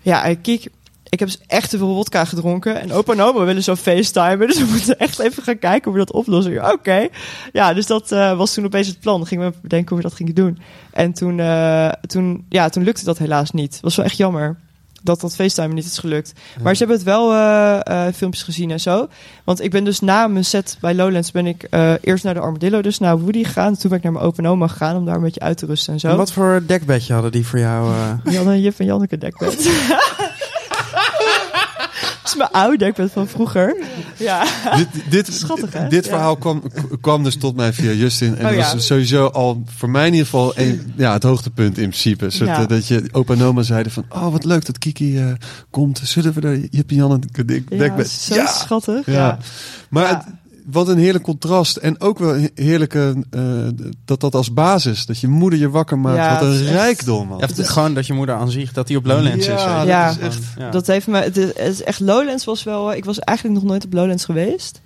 Ja, ik kijk... Ik heb dus echt te veel wodka gedronken. En opa en oma willen zo facetimen. Dus we moeten echt even gaan kijken hoe we dat oplossen. Oké. Ja, dus dat eh, was toen opeens het plan. Dan gingen we bedenken hoe we dat gingen doen. En toen, eh, toen, ja, toen lukte dat helaas niet. was wel echt jammer dat dat FaceTime niet is gelukt. Maar ze hebben het wel eh, eh, filmpjes gezien en zo. Want ik ben dus na mijn set bij Lowlands ben ik eh, eerst naar de Armadillo, dus naar Woody gegaan. Toen ben ik naar mijn open oma gegaan om daar een beetje uit te rusten en zo. En wat voor dekbedje hadden die voor jou? eh? Janne, Jip en Janneke dekbed. Is mijn oude dekbed van vroeger. Ja. dit, dit, Schattig, hè? dit Ja. verhaal kwam, kwam dus tot mij via Justin. En Oh, dat was sowieso al voor mij in ieder geval een, ja, het hoogtepunt in principe. Soort, Dat je opa en oma zeiden van, oh wat leuk dat Kiki eh, komt. Zullen we de Jip en Jan een dik- Ja, zo schattig. Ja. Maar het- wat een heerlijk contrast. En ook wel he- heerlijke, eh, dat dat als basis, dat je moeder je wakker maakt. Ja, wat een echt- rijkdom, man. Ja, het is gewoon dat je moeder aan zich, dat hij op Lowlands Ja, is. je. dat Ja. is echt... Ja. Dat heeft me. Het is, het is echt Lowlands was wel. Ik was eigenlijk nog nooit op Lowlands geweest.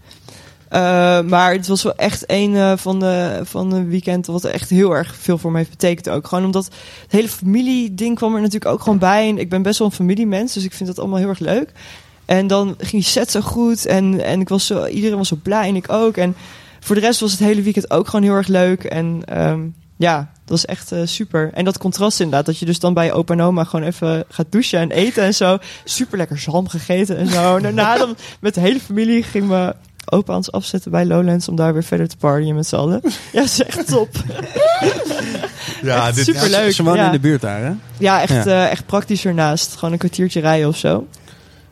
Eh, maar het was wel echt een eh, van de van de weekend wat echt heel erg veel voor me heeft betekend ook. Gewoon omdat het hele familie-ding kwam er natuurlijk ook gewoon bij. En ik ben best wel een familiemens, dus ik vind dat allemaal heel erg leuk. En dan ging die set zo goed en, en ik was zo, iedereen was zo blij en ik ook. En voor de rest was het hele weekend ook gewoon heel erg leuk. En ehm, ja, dat was echt eh, super. En dat contrast inderdaad, dat je dus dan bij opa en oma gewoon even gaat douchen en eten en zo. Super lekker zalm gegeten en zo. En daarna dan met de hele familie ging me opa ons afzetten bij Lowlands om daar weer verder te partyen met z'n allen. Ja, dat is echt top. Ja, Echt dit, super. Ja, ze- Superleuk, Ze wonen ja. in de buurt daar, hè? Ja, echt, Ja. eh, echt praktisch ernaast. Gewoon een kwartiertje rijden of zo.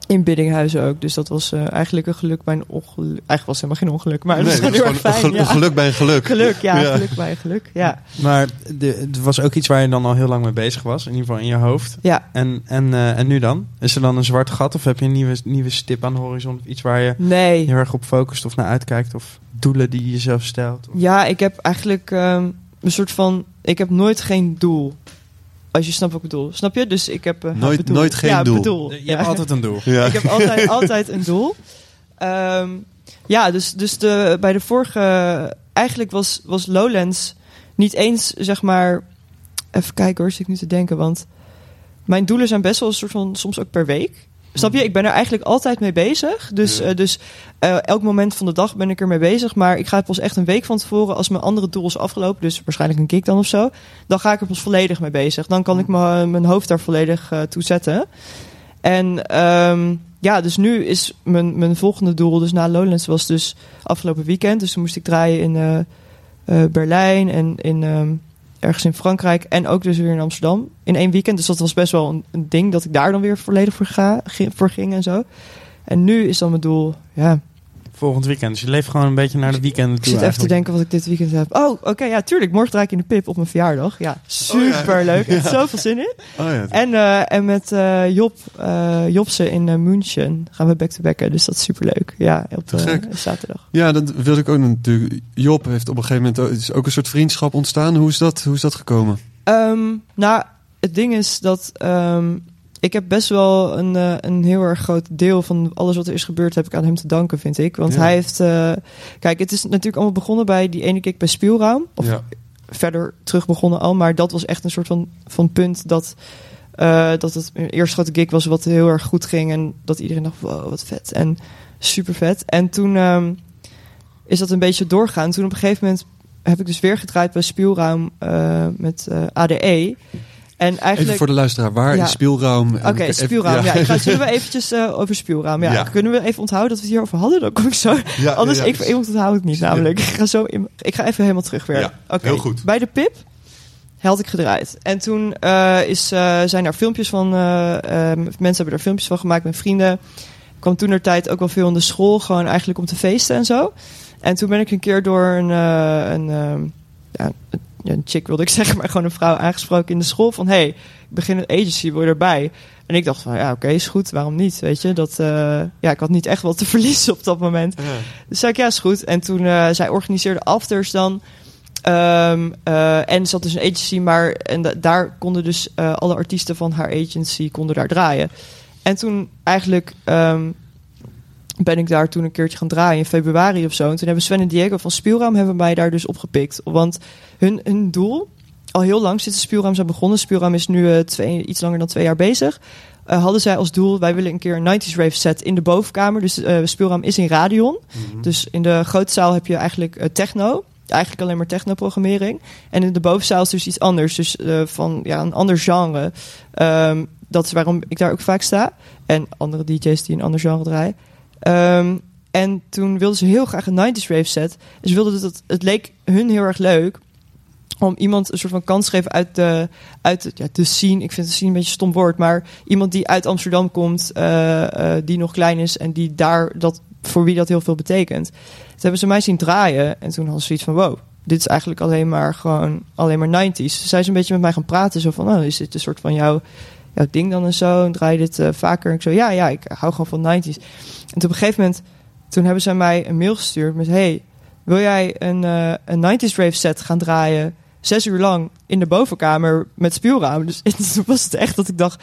In Biddinghuizen ook. Dus dat was eh, eigenlijk een geluk bij een ongeluk. Eigenlijk was het helemaal geen ongeluk, maar het nee, was dat gewoon is heel erg fijn. een, ja. geluk bij een geluk. Geluk, ja, Ja. geluk bij een geluk. Ja, Maar de, het was ook iets waar je dan al heel lang mee bezig was. In ieder geval in je hoofd. ja. En, en, eh, en nu dan? Is er dan een zwart gat? Of heb je een nieuwe, nieuwe stip aan de horizon? Of iets waar je Nee. heel erg op focust of naar uitkijkt? Of doelen die je jezelf stelt? Of- Ja, ik heb eigenlijk ehm, een soort van. Ik heb nooit geen doel. Als je snapt wat ik bedoel. Snap je? Dus ik heb. eh, Nooit- bedoel. nooit geen ja, doel. Bedoel. Je Ja. hebt altijd een doel. Ja. Ik heb altijd, altijd een doel. Ehm, ja, dus, dus de, bij de vorige... Eigenlijk was, was Lowlands niet eens, zeg maar... Even kijken hoor, zit ik nu te denken. Want mijn doelen zijn best wel een soort van... Soms ook per week. Snap je? Ik ben er eigenlijk altijd mee bezig. Dus, Ja. eh, dus eh, elk moment van de dag ben ik er mee bezig. Maar ik ga pas echt een week van tevoren... als mijn andere doel is afgelopen... dus waarschijnlijk een kick dan of zo... dan ga ik er pas volledig mee bezig. Dan kan ik me- mijn hoofd daar volledig eh, toe zetten. En ehm, ja, dus nu is mijn, mijn volgende doel, dus na Lowlands, was dus afgelopen weekend. Dus toen moest ik draaien in eh, eh, Berlijn en in, ehm, ergens in Frankrijk. En ook dus weer in Amsterdam in één weekend. Dus dat was best wel een, ding dat ik daar dan weer volledig voor, ga, voor ging en zo. En nu is dan mijn doel, ja, volgend weekend. Dus je leeft gewoon een beetje naar de weekenden Ik toe zit even te denken wat ik dit weekend heb. Oh, oké, ja, tuurlijk. Morgen draai ik in de pip op mijn verjaardag. Ja, super leuk. Echt zoveel zin in. Oh ja. En, eh, en met eh, Job, eh Jobse in München gaan we back-to-backen. Dus dat is super leuk. Ja, op zaterdag. Ja, dat wilde ik ook natuurlijk. Job heeft op een gegeven moment ook, is ook een soort vriendschap ontstaan. Hoe is dat, hoe is dat gekomen? Ehm, nou, het ding is dat ehm, ik heb best wel een, eh, een heel erg groot deel van alles wat er is gebeurd, heb ik aan hem te danken, vind ik. Want Ja. hij heeft, eh, kijk, het is natuurlijk allemaal begonnen bij die ene kick bij Spielraam. Of ja. verder terug begonnen al, maar dat was echt een soort van, van punt dat, eh, dat het mijn eerste grote gig was wat heel erg goed ging en dat iedereen dacht, wow, wat vet en super vet. En toen ehm, is dat een beetje doorgaan. Toen op een gegeven moment heb ik dus weer gedraaid bij Spielraam met ADE. En Even eigenlijk... voor de luisteraar, waar Ja. is speelruim? Oké, even- Spielraam. Ja. ik ga, zullen we eventjes eh, over Spielraam? Ja. Kunnen we even onthouden dat we het hierover hadden? Dan kom ik zo... Anders, ik onthoud het niet namelijk. Ik ga, zo in, ik ga even helemaal terug weer. Ja, Oké. heel goed. Bij de Pip had ik gedraaid. En toen eh, is, eh, zijn er filmpjes van... eh, eh, mensen hebben er filmpjes van gemaakt met vrienden. Ik kwam toen er tijd ook wel veel in de school. Gewoon eigenlijk om te feesten en zo. En toen ben ik een keer door een... een ehm, ja, een, chick wilde ik zeggen, maar gewoon een vrouw aangesproken in de school. Van, hey, ik begin een agency, wil je erbij? En ik dacht van, ja, oké, is goed. Waarom niet? Weet je, dat... eh, ja, ik had niet echt wat te verliezen op dat moment. Dus zei ik, ja, is goed. En toen, eh, zij organiseerde afters dan. Ehm, eh, en had dus een agency, maar en da- daar konden dus alle artiesten van haar agency konden daar draaien. En toen eigenlijk ehm, ben ik daar toen een keertje gaan draaien in februari of zo. En toen hebben Sven en Diego van Spielraam hebben mij daar dus opgepikt. Want hun, hun doel, al heel lang sinds de Spielraam zijn begonnen. Spielraam is nu eh, twee, iets langer dan twee jaar bezig. eh, hadden zij als doel, wij willen een keer een 90s rave set in de bovenkamer. Dus eh Spielraam is in Radion. Dus in de grote zaal heb je eigenlijk techno. Eigenlijk alleen maar techno-programmering. En in de bovenzaal is dus iets anders. Dus van ja, een ander genre. Ehm, dat is waarom ik daar ook vaak sta. En andere DJ's die een ander genre draaien. Ehm, en toen wilden ze heel graag een 90s rave set. Ze wilden dat het, leek hun heel erg leuk om iemand een soort van kans te geven uit de, uit ja, de scene. Ik vind de scene een beetje een stom woord, maar iemand die uit Amsterdam komt, eh, eh, die nog klein is en die daar dat voor wie dat heel veel betekent. Toen hebben ze mij zien draaien en toen hadden ze zoiets van wow. Dit is eigenlijk alleen maar gewoon alleen maar 90s. Ze zijn ze een beetje met mij gaan praten. Zo van, oh, is dit een soort van jouw, jouw ding dan en zo? En draai je dit eh, vaker? En ik zo, ja, ja, ik hou gewoon van 90s. En op een gegeven moment, toen hebben ze mij een mail gestuurd met, hey, wil jij een, eh, een 90s rave set gaan draaien? Zes uur lang in de bovenkamer met speelruim. Dus toen was het echt dat ik dacht,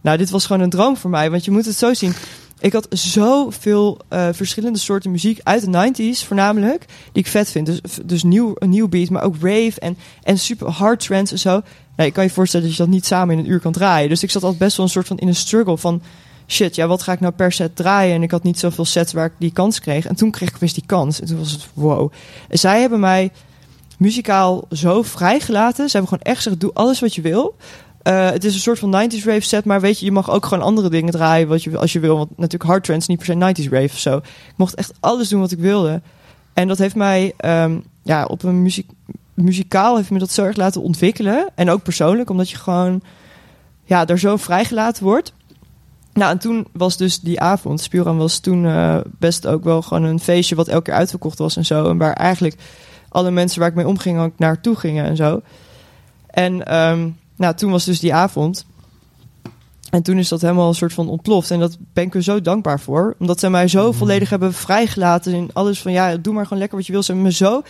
nou, dit was gewoon een droom voor mij. Want je moet het zo zien. Ik had zoveel eh verschillende soorten muziek uit de 90s, voornamelijk, die ik vet vind. Dus, dus nieuw, een nieuw beat, maar ook rave en, en super hard trance en zo. Ik kan je voorstellen dat je dat niet samen in een uur kan draaien. Dus ik zat altijd best wel een soort van in een struggle van shit, ja, wat ga ik nou per set draaien? En ik had niet zoveel sets waar ik die kans kreeg. En toen kreeg ik opeens die kans. En toen was het wow. En zij hebben mij muzikaal zo vrijgelaten. Ze hebben gewoon echt gezegd, doe alles wat je wil. Eh, het is een soort van 90s rave set, maar weet je, je mag ook gewoon andere dingen draaien wat je, als je wil. Want natuurlijk hard trance, niet per se 90s rave of zo. Ik mocht echt alles doen wat ik wilde. En dat heeft mij ehm, ja, op een muziek, muzikaal heeft me dat zo erg laten ontwikkelen. En ook persoonlijk, omdat je gewoon ja, er zo vrijgelaten wordt. Nou, en toen was dus die avond, Spielram was toen eh, best ook wel gewoon een feestje wat elke keer uitverkocht was en zo. En waar eigenlijk alle mensen waar ik mee omging ook naartoe gingen en zo. En ehm, nou, toen was dus die avond. En toen is dat helemaal een soort van ontploft. En dat ben ik er zo dankbaar voor. Omdat zij mij zo volledig hebben vrijgelaten in alles van... ja, doe maar gewoon lekker wat je wil. Ze hebben me zo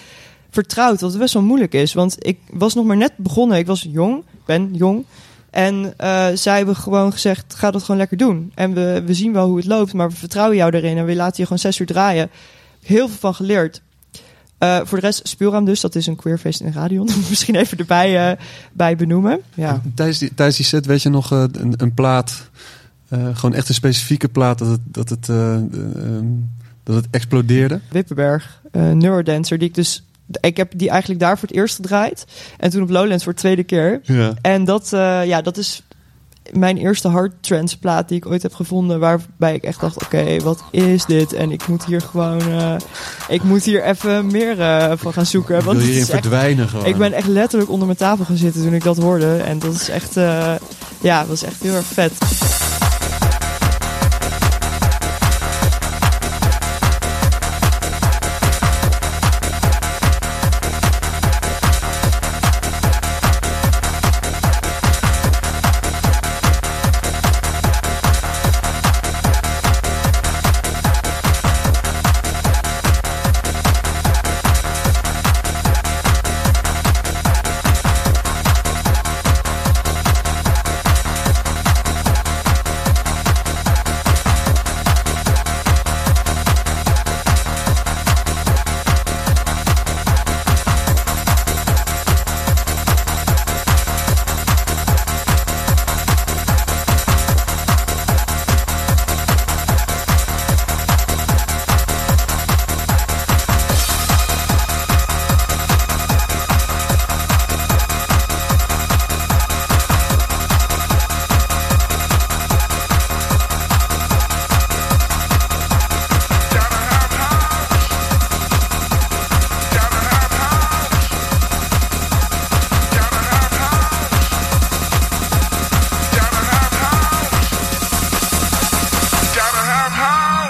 vertrouwd, wat best wel moeilijk is. Want ik was nog maar net begonnen. Ik was jong, ben jong. En eh, zij hebben gewoon gezegd, ga dat gewoon lekker doen. En we, we zien wel hoe het loopt, maar we vertrouwen jou erin. En we laten je gewoon zes uur draaien. Heel veel van geleerd. Eh, voor de rest, Speelraam dus, dat is een queerfeest in Radion. Misschien even erbij eh, bij benoemen. Ja. Tijdens, die, tijdens die set weet je nog een, een plaat, gewoon echt een specifieke plaat, dat het, dat het, eh, eh, ehm, dat het explodeerde. Wippenberg, eh Neurodancer, die ik dus... Ik heb die eigenlijk daar voor het eerst gedraaid. En toen op Lowlands voor de tweede keer. Ja. En dat, eh, ja, dat is mijn eerste hard trance plaat die ik ooit heb gevonden. Waarbij ik echt dacht, oké, wat is dit? En ik moet hier gewoon... eh, ik moet hier even meer eh, van gaan zoeken. Ik Want wil het hierin is echt- verdwijnen gewoon. ik ben echt letterlijk onder mijn tafel gaan zitten toen ik dat hoorde. En dat is echt, ja, dat is echt heel erg vet.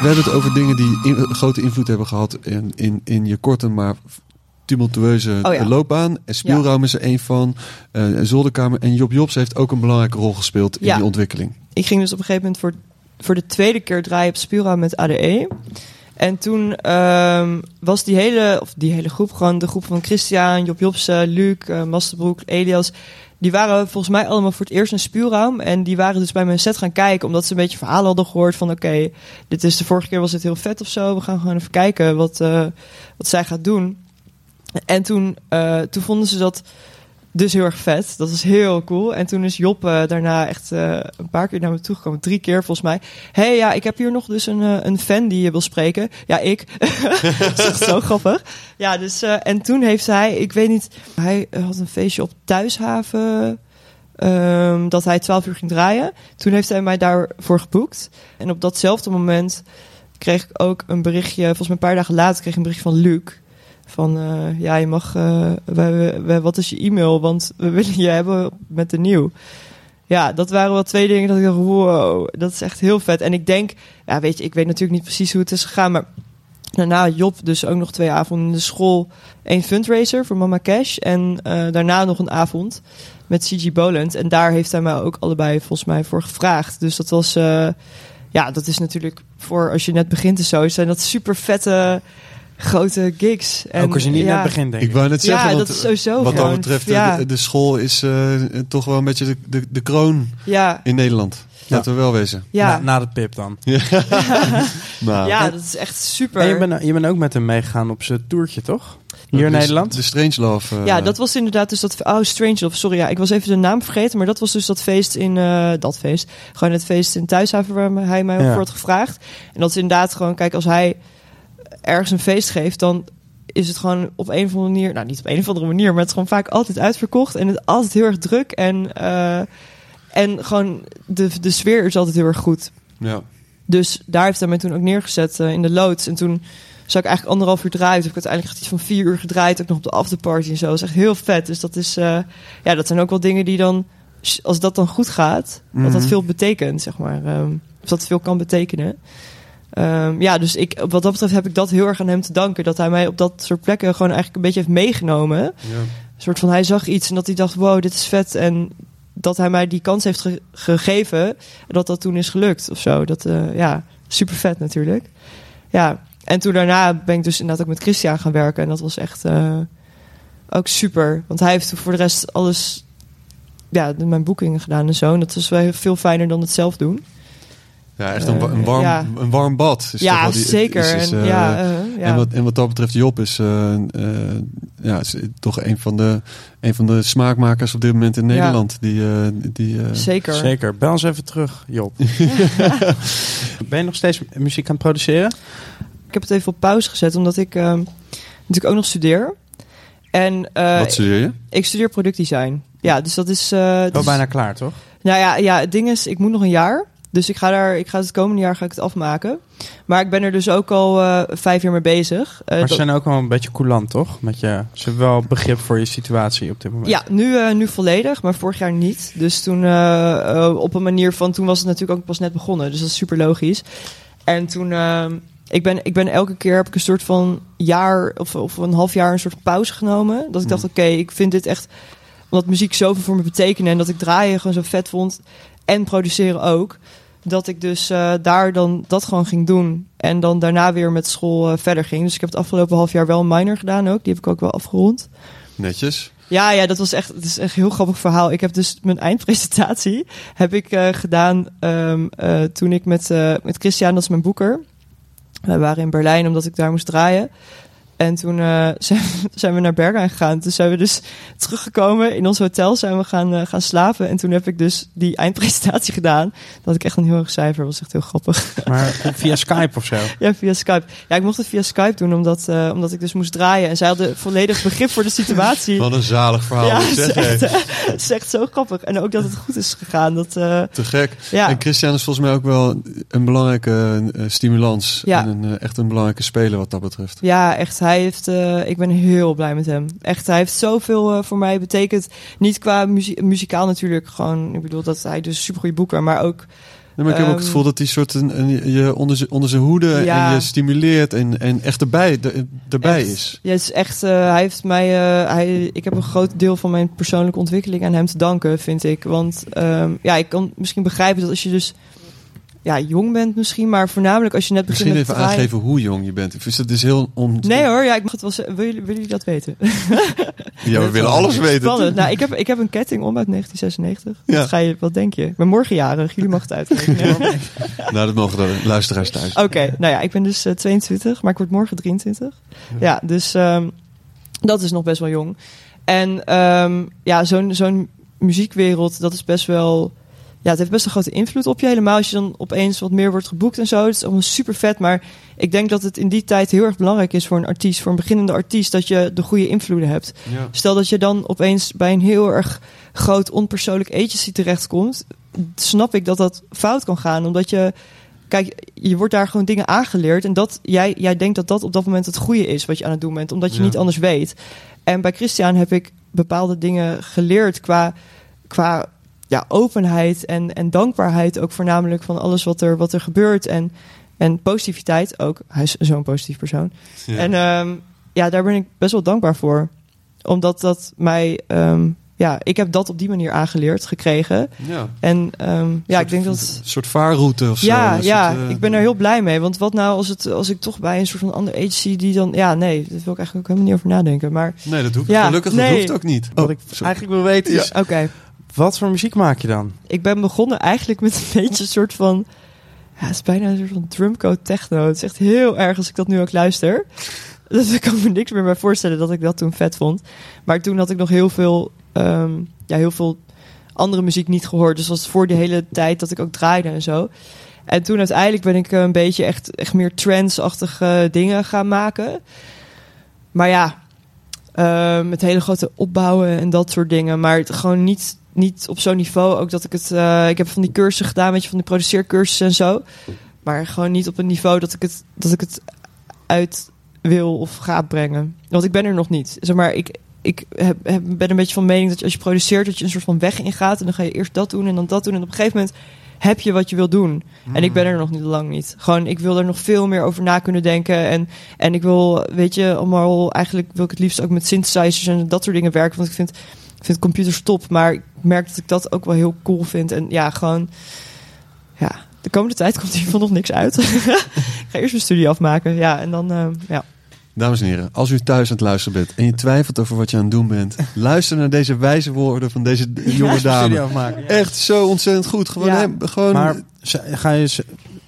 Hebben het over dingen die in- grote invloed hebben gehad in, in, in je korte maar tumultueuze Oh ja. loopbaan. En Spielruim is er een van. eh, Zolderkamer. En Job Jobs heeft ook een belangrijke rol gespeeld in Ja. die ontwikkeling. ik ging dus op een gegeven moment voor, voor de tweede keer draaien op Spura met ADE. En toen ehm, was die hele, of die hele groep, gewoon de groep van Christian, Job Jobsen, Luc, eh Masterbroek, Elias. Die waren volgens mij allemaal voor het eerst in Spuurraam. En die waren dus bij mijn set gaan kijken, omdat ze een beetje verhalen hadden gehoord van... oké, dit is de vorige keer was dit heel vet of zo. We gaan gewoon even kijken wat, eh, wat zij gaat doen. En toen, eh, toen vonden ze dat dus heel erg vet. Dat was heel cool. En toen is Job eh, daarna echt eh, een paar keer naar me toe gekomen. Drie keer volgens mij. hey, ja, ik heb hier nog dus een, eh, een fan die je wil spreken. Ja, ik. dat is echt zo grappig. Ja, dus... en toen heeft hij... Ik weet niet... Hij had een feestje op Thuishaven... ehm, dat hij 12 uur ging draaien. Toen heeft hij mij daarvoor geboekt. En op datzelfde moment kreeg ik ook een berichtje... Volgens mij een paar dagen later kreeg ik een berichtje van Luc... Van eh, ja, je mag. eh, we, we, wat is je e-mail? Want we willen je hebben met de nieuw. Ja, dat waren wel twee dingen dat ik dacht: wow, dat is echt heel vet. En ik denk, ja, weet je, ik weet natuurlijk niet precies hoe het is gegaan, maar daarna Job dus ook nog twee avonden in de school, één fundraiser voor Mama Cash en eh, daarna nog een avond met CG Boland. En daar heeft hij mij ook allebei volgens mij voor gevraagd. Dus dat was, eh, ja, dat is natuurlijk voor als je net begint en zo, zijn dat super vette grote gigs. En, Ook als je niet ja, net begint, denk Ik ik. wou net zeggen, ja, want, dat is sowieso wat dat betreft, ja, de, de school is eh, toch wel een beetje de, de, de kroon ja, in Nederland. Laten we wel wezen. ja, Na, na de pip dan. Nou, ja, dat is echt super. En je bent, je bent ook met hem meegegaan op zijn toertje, toch? Hier in de- Nederland? De Strangelove. eh, ja, dat was inderdaad dus dat... Oh, Strange Love. Sorry, ja, ik was even de naam vergeten. Maar dat was dus dat feest in... eh, dat feest. Gewoon het feest in Thuishaven waar hij mij Ja. voor had gevraagd. En dat is inderdaad gewoon... Kijk, als hij ergens een feest geeft... dan is het gewoon op een of andere manier... Nou, niet op een of andere manier... maar het is gewoon vaak altijd uitverkocht. En het is altijd heel erg druk. En, eh, en gewoon de, de sfeer is altijd heel erg goed. ja. Dus daar heeft hij mij toen ook neergezet eh, in de loods. En toen zou ik eigenlijk anderhalf uur draaien. Toen heb ik uiteindelijk iets van vier uur gedraaid. Ook nog op de afterparty en zo. Dat is echt heel vet. Dus dat is, eh, ja, dat zijn ook wel dingen die dan, als dat dan goed gaat, dat dat Mhm. veel betekent, zeg maar. Ehm, of dat veel kan betekenen. Ehm, ja, dus ik, wat dat betreft heb ik dat heel erg aan hem te danken. Dat hij mij op dat soort plekken gewoon eigenlijk een beetje heeft meegenomen. ja. Een soort van, hij zag iets en dat hij dacht, wow, dit is vet. En dat hij mij die kans heeft ge- gegeven. En dat dat toen is gelukt of zo. Dat, eh, ja, super vet natuurlijk. Ja, en toen daarna ben ik dus inderdaad ook met Christian gaan werken. En dat was echt eh, ook super. Want hij heeft voor de rest alles, ja, mijn boekingen gedaan en zo. En dat was wel veel fijner dan het zelf doen. Ja, echt een, een, warm, ja. een warm bad. Is toch ja, wel die- zeker. is- is, en, eh, ja, eh, ja. En, wat, en wat dat betreft, Job is, eh, eh, ja, is toch een van, de, een van de smaakmakers op dit moment in Ja. Nederland. Die, eh, die, eh, zeker. Zeker. Bel ons even terug, Job. ben je nog steeds muziek aan het produceren? Ik heb het even op pauze gezet, omdat ik natuurlijk ook nog studeer. En eh, wat studeer je? ik studeer productdesign. Ja, dus dat is... eh, Wel dus- bijna klaar, toch? Nou ja, ja, het ding is, ik moet nog een jaar. Dus ik ga daar, ik ga het komende jaar ga ik het afmaken. Maar ik ben er dus ook al eh, vijf jaar mee bezig. Eh, Maar ze zijn ook wel een beetje coulant, toch? Met je, ze hebben wel begrip voor je situatie op dit moment. ja, nu, eh, nu volledig, maar vorig jaar niet. Dus toen op een manier van, toen was het natuurlijk ook pas net begonnen. Dus dat is super logisch. En toen, eh, ik, ben, ik ben elke keer heb ik een soort van jaar of, of een half jaar een soort pauze genomen. Dat ik dacht, oké, ik vind dit echt, omdat muziek zoveel voor me betekende en dat ik draaien gewoon zo vet vond en produceren ook. Dat ik dus eh, daar dan dat gewoon ging doen. En dan daarna weer met school eh, verder ging. Dus ik heb het afgelopen half jaar wel een minor gedaan ook. Die heb ik ook wel afgerond. Netjes. Ja, ja, dat was echt, het is echt een heel grappig verhaal. Ik heb dus mijn eindpresentatie heb ik eh, gedaan ehm, eh, toen ik met, met Christian, dat is mijn boeker. We waren in Berlijn omdat ik daar moest draaien. En toen eh, zijn, zijn we naar Berghain gegaan. Toen zijn we dus teruggekomen in ons hotel, zijn we gaan, eh, gaan slapen. En toen heb ik dus die eindpresentatie gedaan. Dat had ik echt een heel erg cijfer, was echt heel grappig. Maar via Skype of zo. Ja, via Skype. Ja, ik mocht het via Skype doen omdat, eh, omdat ik dus moest draaien. En zij hadden volledig begrip voor de situatie. Wat een zalig verhaal. Ja, zeg, het is echt, het is echt zo grappig. En ook dat het goed is gegaan. Dat, eh, Te gek. ja, En Christian is volgens mij ook wel een belangrijke stimulans. Ja. En een, echt een belangrijke speler wat dat betreft. ja, echt. Hij heeft, eh, ik ben heel blij met hem. Echt, hij heeft zoveel eh, voor mij betekend. Niet qua muzie- muzikaal natuurlijk. Gewoon, ik bedoel dat hij dus een supergoeie boeker. Maar ook Nee, maar ik heb ook Ehm, het gevoel dat die soort een, een- je onder zijn onder zijn hoede Ja. en je stimuleert en, en echt erbij, de- erbij Echt. is. Ja, het is echt, eh, hij heeft mij, hij, ik heb een groot deel van mijn persoonlijke ontwikkeling aan hem te danken, vind ik. Want ehm, ja, ik kan misschien begrijpen dat als je dus ja, jong bent misschien, maar voornamelijk als je net begint Misschien even aangeven hoe jong je bent. Ik vind het is heel om. Nee hoor, ja, ik mag het wel zeggen. Willen jullie, dat weten? Ja, we willen alles weten. Spannend. Nou, ik heb, ik heb een ketting om uit 1996. Ja. Wat, ga je, wat denk je? Ik ben morgen jarig. Jullie mogen het uitrekenen. Nou, dat mogen de luisteraars thuis. Oké, nou ja, ik ben dus eh, 22, maar ik word morgen 23. Ja, dus ehm, dat is nog best wel jong. En ehm, ja, zo'n zo'n muziekwereld, dat is best wel... Ja, het heeft best een grote invloed op je. Helemaal als je dan opeens wat meer wordt geboekt en zo. Het is allemaal super vet. Maar ik denk dat het in die tijd heel erg belangrijk is voor een artiest, voor een beginnende artiest, dat je de goede invloeden hebt. Ja. Stel dat je dan opeens bij een heel erg groot onpersoonlijk agency terechtkomt, snap ik dat dat fout kan gaan. Omdat je, kijk, je wordt daar gewoon dingen aangeleerd. En dat jij, jij denkt dat dat op dat moment het goede is wat je aan het doen bent, omdat je Ja. niet anders weet. En bij Christian heb ik bepaalde dingen geleerd qua, qua ja, openheid en, en dankbaarheid. Ook voornamelijk van alles wat er, wat er gebeurt. En, en positiviteit ook. Hij is zo'n positief persoon. Ja. En ehm, ja, daar ben ik best wel dankbaar voor. Omdat dat mij... ehm, ja, ik heb dat op die manier aangeleerd, gekregen. ja. En ehm, ja, Soort- ik denk dat... Een soort vaarroute of zo. Ja, Een ja soort, eh, ik ben er heel blij mee. Want wat nou als, het, als ik toch bij een soort van andere agency die dan... Ja, nee, daar wil ik eigenlijk ook helemaal niet over nadenken. Maar Nee, dat hoeft Ja, gelukkig nee. dat hoeft ook niet. Wat Oh, ik sorry. eigenlijk wil weten is, oké, wat voor muziek maak je dan? ik ben begonnen eigenlijk met een beetje een soort van... Ja, het is bijna een soort van drumcode techno. Het is echt heel erg als ik dat nu ook luister. Dus ik kan me niks meer bij voorstellen dat ik dat toen vet vond. Maar toen had ik nog heel veel, ehm, ja, heel veel andere muziek niet gehoord. Dus was voor die hele tijd dat ik ook draaide en zo. En toen uiteindelijk ben ik eh, een beetje echt, echt meer trance-achtige dingen gaan maken. Maar ja, met hele grote opbouwen en dat soort dingen. Maar het gewoon niet, niet op zo'n niveau. Ook dat ik het. eh, ik heb van die cursussen gedaan, weet je, van die produceercursussen en zo. Maar gewoon niet op een niveau dat ik het, dat ik het uit wil of ga brengen. Want ik ben er nog niet. Zeg maar, ik, ik heb, ben een beetje van mening dat als je produceert, dat je een soort van weg ingaat. En dan ga je eerst dat doen en dan dat doen. En op een gegeven moment heb je wat je wil doen. En ik ben er nog niet lang niet. Gewoon, ik wil er nog veel meer over na kunnen denken. En, en ik wil, weet je, allemaal eigenlijk wil ik het liefst ook met synthesizers en dat soort dingen werken. Want ik vind, vind computers top. Maar ik merk dat ik dat ook wel heel cool vind. En ja, gewoon, ja, de komende tijd komt hier van nog niks uit. ik ga eerst mijn studie afmaken. Ja, en dan, eh, ja. Dames en heren, als u thuis aan het luisteren bent en je twijfelt over wat je aan het doen bent, luister naar deze wijze woorden van deze jonge dame. Echt zo ontzettend goed. Gewoon, Ja. gewoon Maar ga je,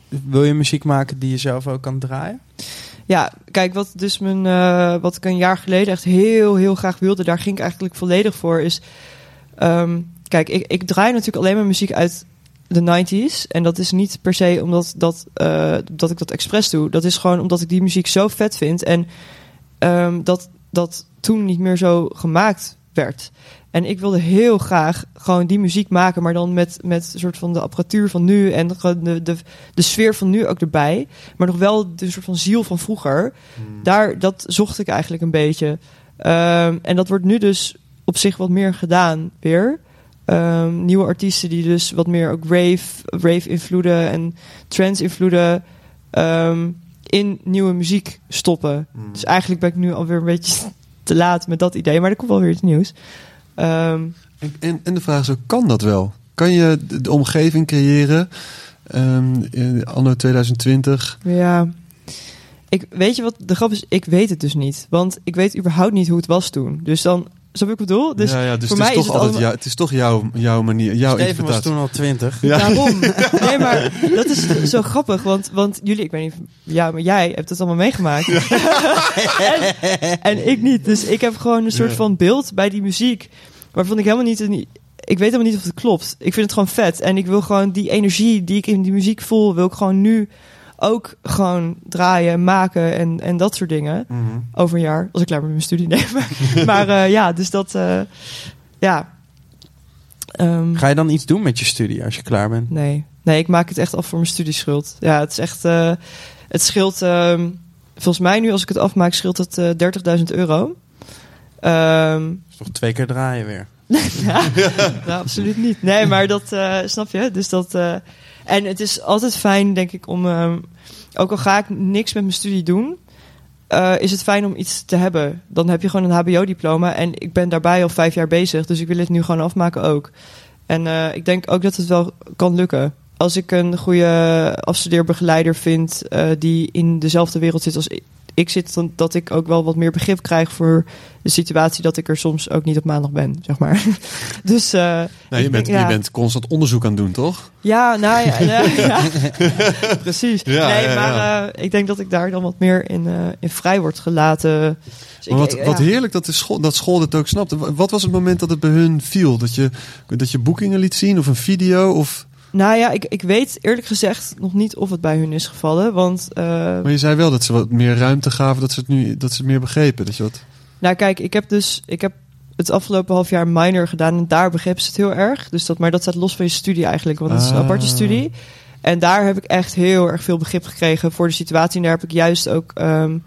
wil je muziek maken die je zelf ook kan draaien? Ja, kijk, wat dus mijn, eh, wat ik een jaar geleden echt heel, heel graag wilde, daar ging ik eigenlijk volledig voor, is, ehm, kijk, ik, ik draai natuurlijk alleen maar muziek uit de 90s. En dat is niet per se omdat dat, eh, dat ik dat expres doe. Dat is gewoon omdat ik die muziek zo vet vind. En ehm, dat dat toen niet meer zo gemaakt werd. En ik wilde heel graag gewoon die muziek maken, maar dan met, met een soort van de apparatuur van nu en de, de, de sfeer van nu ook erbij. Maar nog wel de soort van ziel van vroeger. Daar, dat zocht ik eigenlijk een beetje. Ehm, en dat wordt nu dus op zich wat meer gedaan weer. Ehm, nieuwe artiesten die dus wat meer ook rave, rave invloeden en trance invloeden ehm, in nieuwe muziek stoppen. Dus eigenlijk ben ik nu alweer een beetje te laat met dat idee, maar er komt wel weer iets nieuws. Ehm, En, en, en de vraag is ook, kan dat wel? Kan je de, omgeving creëren, ehm, in anno 2020? ja. Ik, weet je wat de grap is? Ik weet het dus niet. Want ik weet überhaupt niet hoe het was toen. Dus dan, snap je wat ik bedoel? Dus ja, ja, dus voor het is mij toch is het altijd allemaal- jou, het is toch jouw, jouw manier, jouw Steven was interpretatie. toen al twintig. Ja. Daarom. Nee, maar dat is zo grappig. Want, want jullie, ik weet niet, ja, maar jij hebt het allemaal meegemaakt. en, en ik niet. Dus ik heb gewoon een soort Ja. van beeld bij die muziek. Waarvan ik helemaal niet. Ik weet helemaal niet of het klopt. Ik vind het gewoon vet. En ik wil gewoon die energie die ik in die muziek voel, wil ik gewoon nu ook gewoon draaien, maken en, en dat soort dingen. Mhm. Over een jaar, als ik klaar ben met mijn studie neem. maar eh, ja, dus dat, eh, ja. Ehm, Ga je dan iets doen met je studie als je klaar bent? Nee. Nee, ik maak het echt af voor mijn studieschuld. Ja, het is echt... eh, het scheelt... ehm, volgens mij nu, als ik het afmaak, scheelt het eh 30.000 euro. Ehm Is Nog twee keer draaien weer. ja, nou, absoluut niet. Nee, maar dat... eh, snap je? Dus dat... eh, En het is altijd fijn, denk ik, om... ehm, ook al ga ik niks met mijn studie doen... eh, is het fijn om iets te hebben. Dan heb je gewoon een hbo-diploma. En ik ben daarbij al vijf jaar bezig. Dus ik wil het nu gewoon afmaken ook. En ik denk ook dat het wel kan lukken. Als ik een goede afstudeerbegeleider vind... die in dezelfde wereld zit als ik, zit... Dan, dat ik ook wel wat meer begrip krijg voor de situatie... dat ik er soms ook niet op maandag ben, zeg maar. dus... Nou, je, bent, denk, ja. je bent constant onderzoek aan het doen, toch? Ja, nou ja, ja, ja. precies. Nee, maar eh, ik denk dat ik daar dan wat meer in, eh, in vrij wordt gelaten. Dus Maar wat, wat heerlijk dat, de school, dat school het ook snapte. Wa- Wat was het moment dat het bij hun viel? Dat je, dat je boekingen liet zien of een video? Of, Nou ja, ik, ik weet eerlijk gezegd nog niet of het bij hun is gevallen. Want, eh, maar je zei wel dat ze wat meer ruimte gaven, dat ze het, nu, dat ze het meer begrepen. Dat je wat, nou kijk, ik heb dus ik heb het afgelopen half jaar minor gedaan en daar begrepen ze het heel erg. Dus dat, maar dat staat los van je studie eigenlijk, want het is een Ah. aparte studie. En daar heb ik echt heel erg veel begrip gekregen voor de situatie. En daar heb ik juist ook... ehm,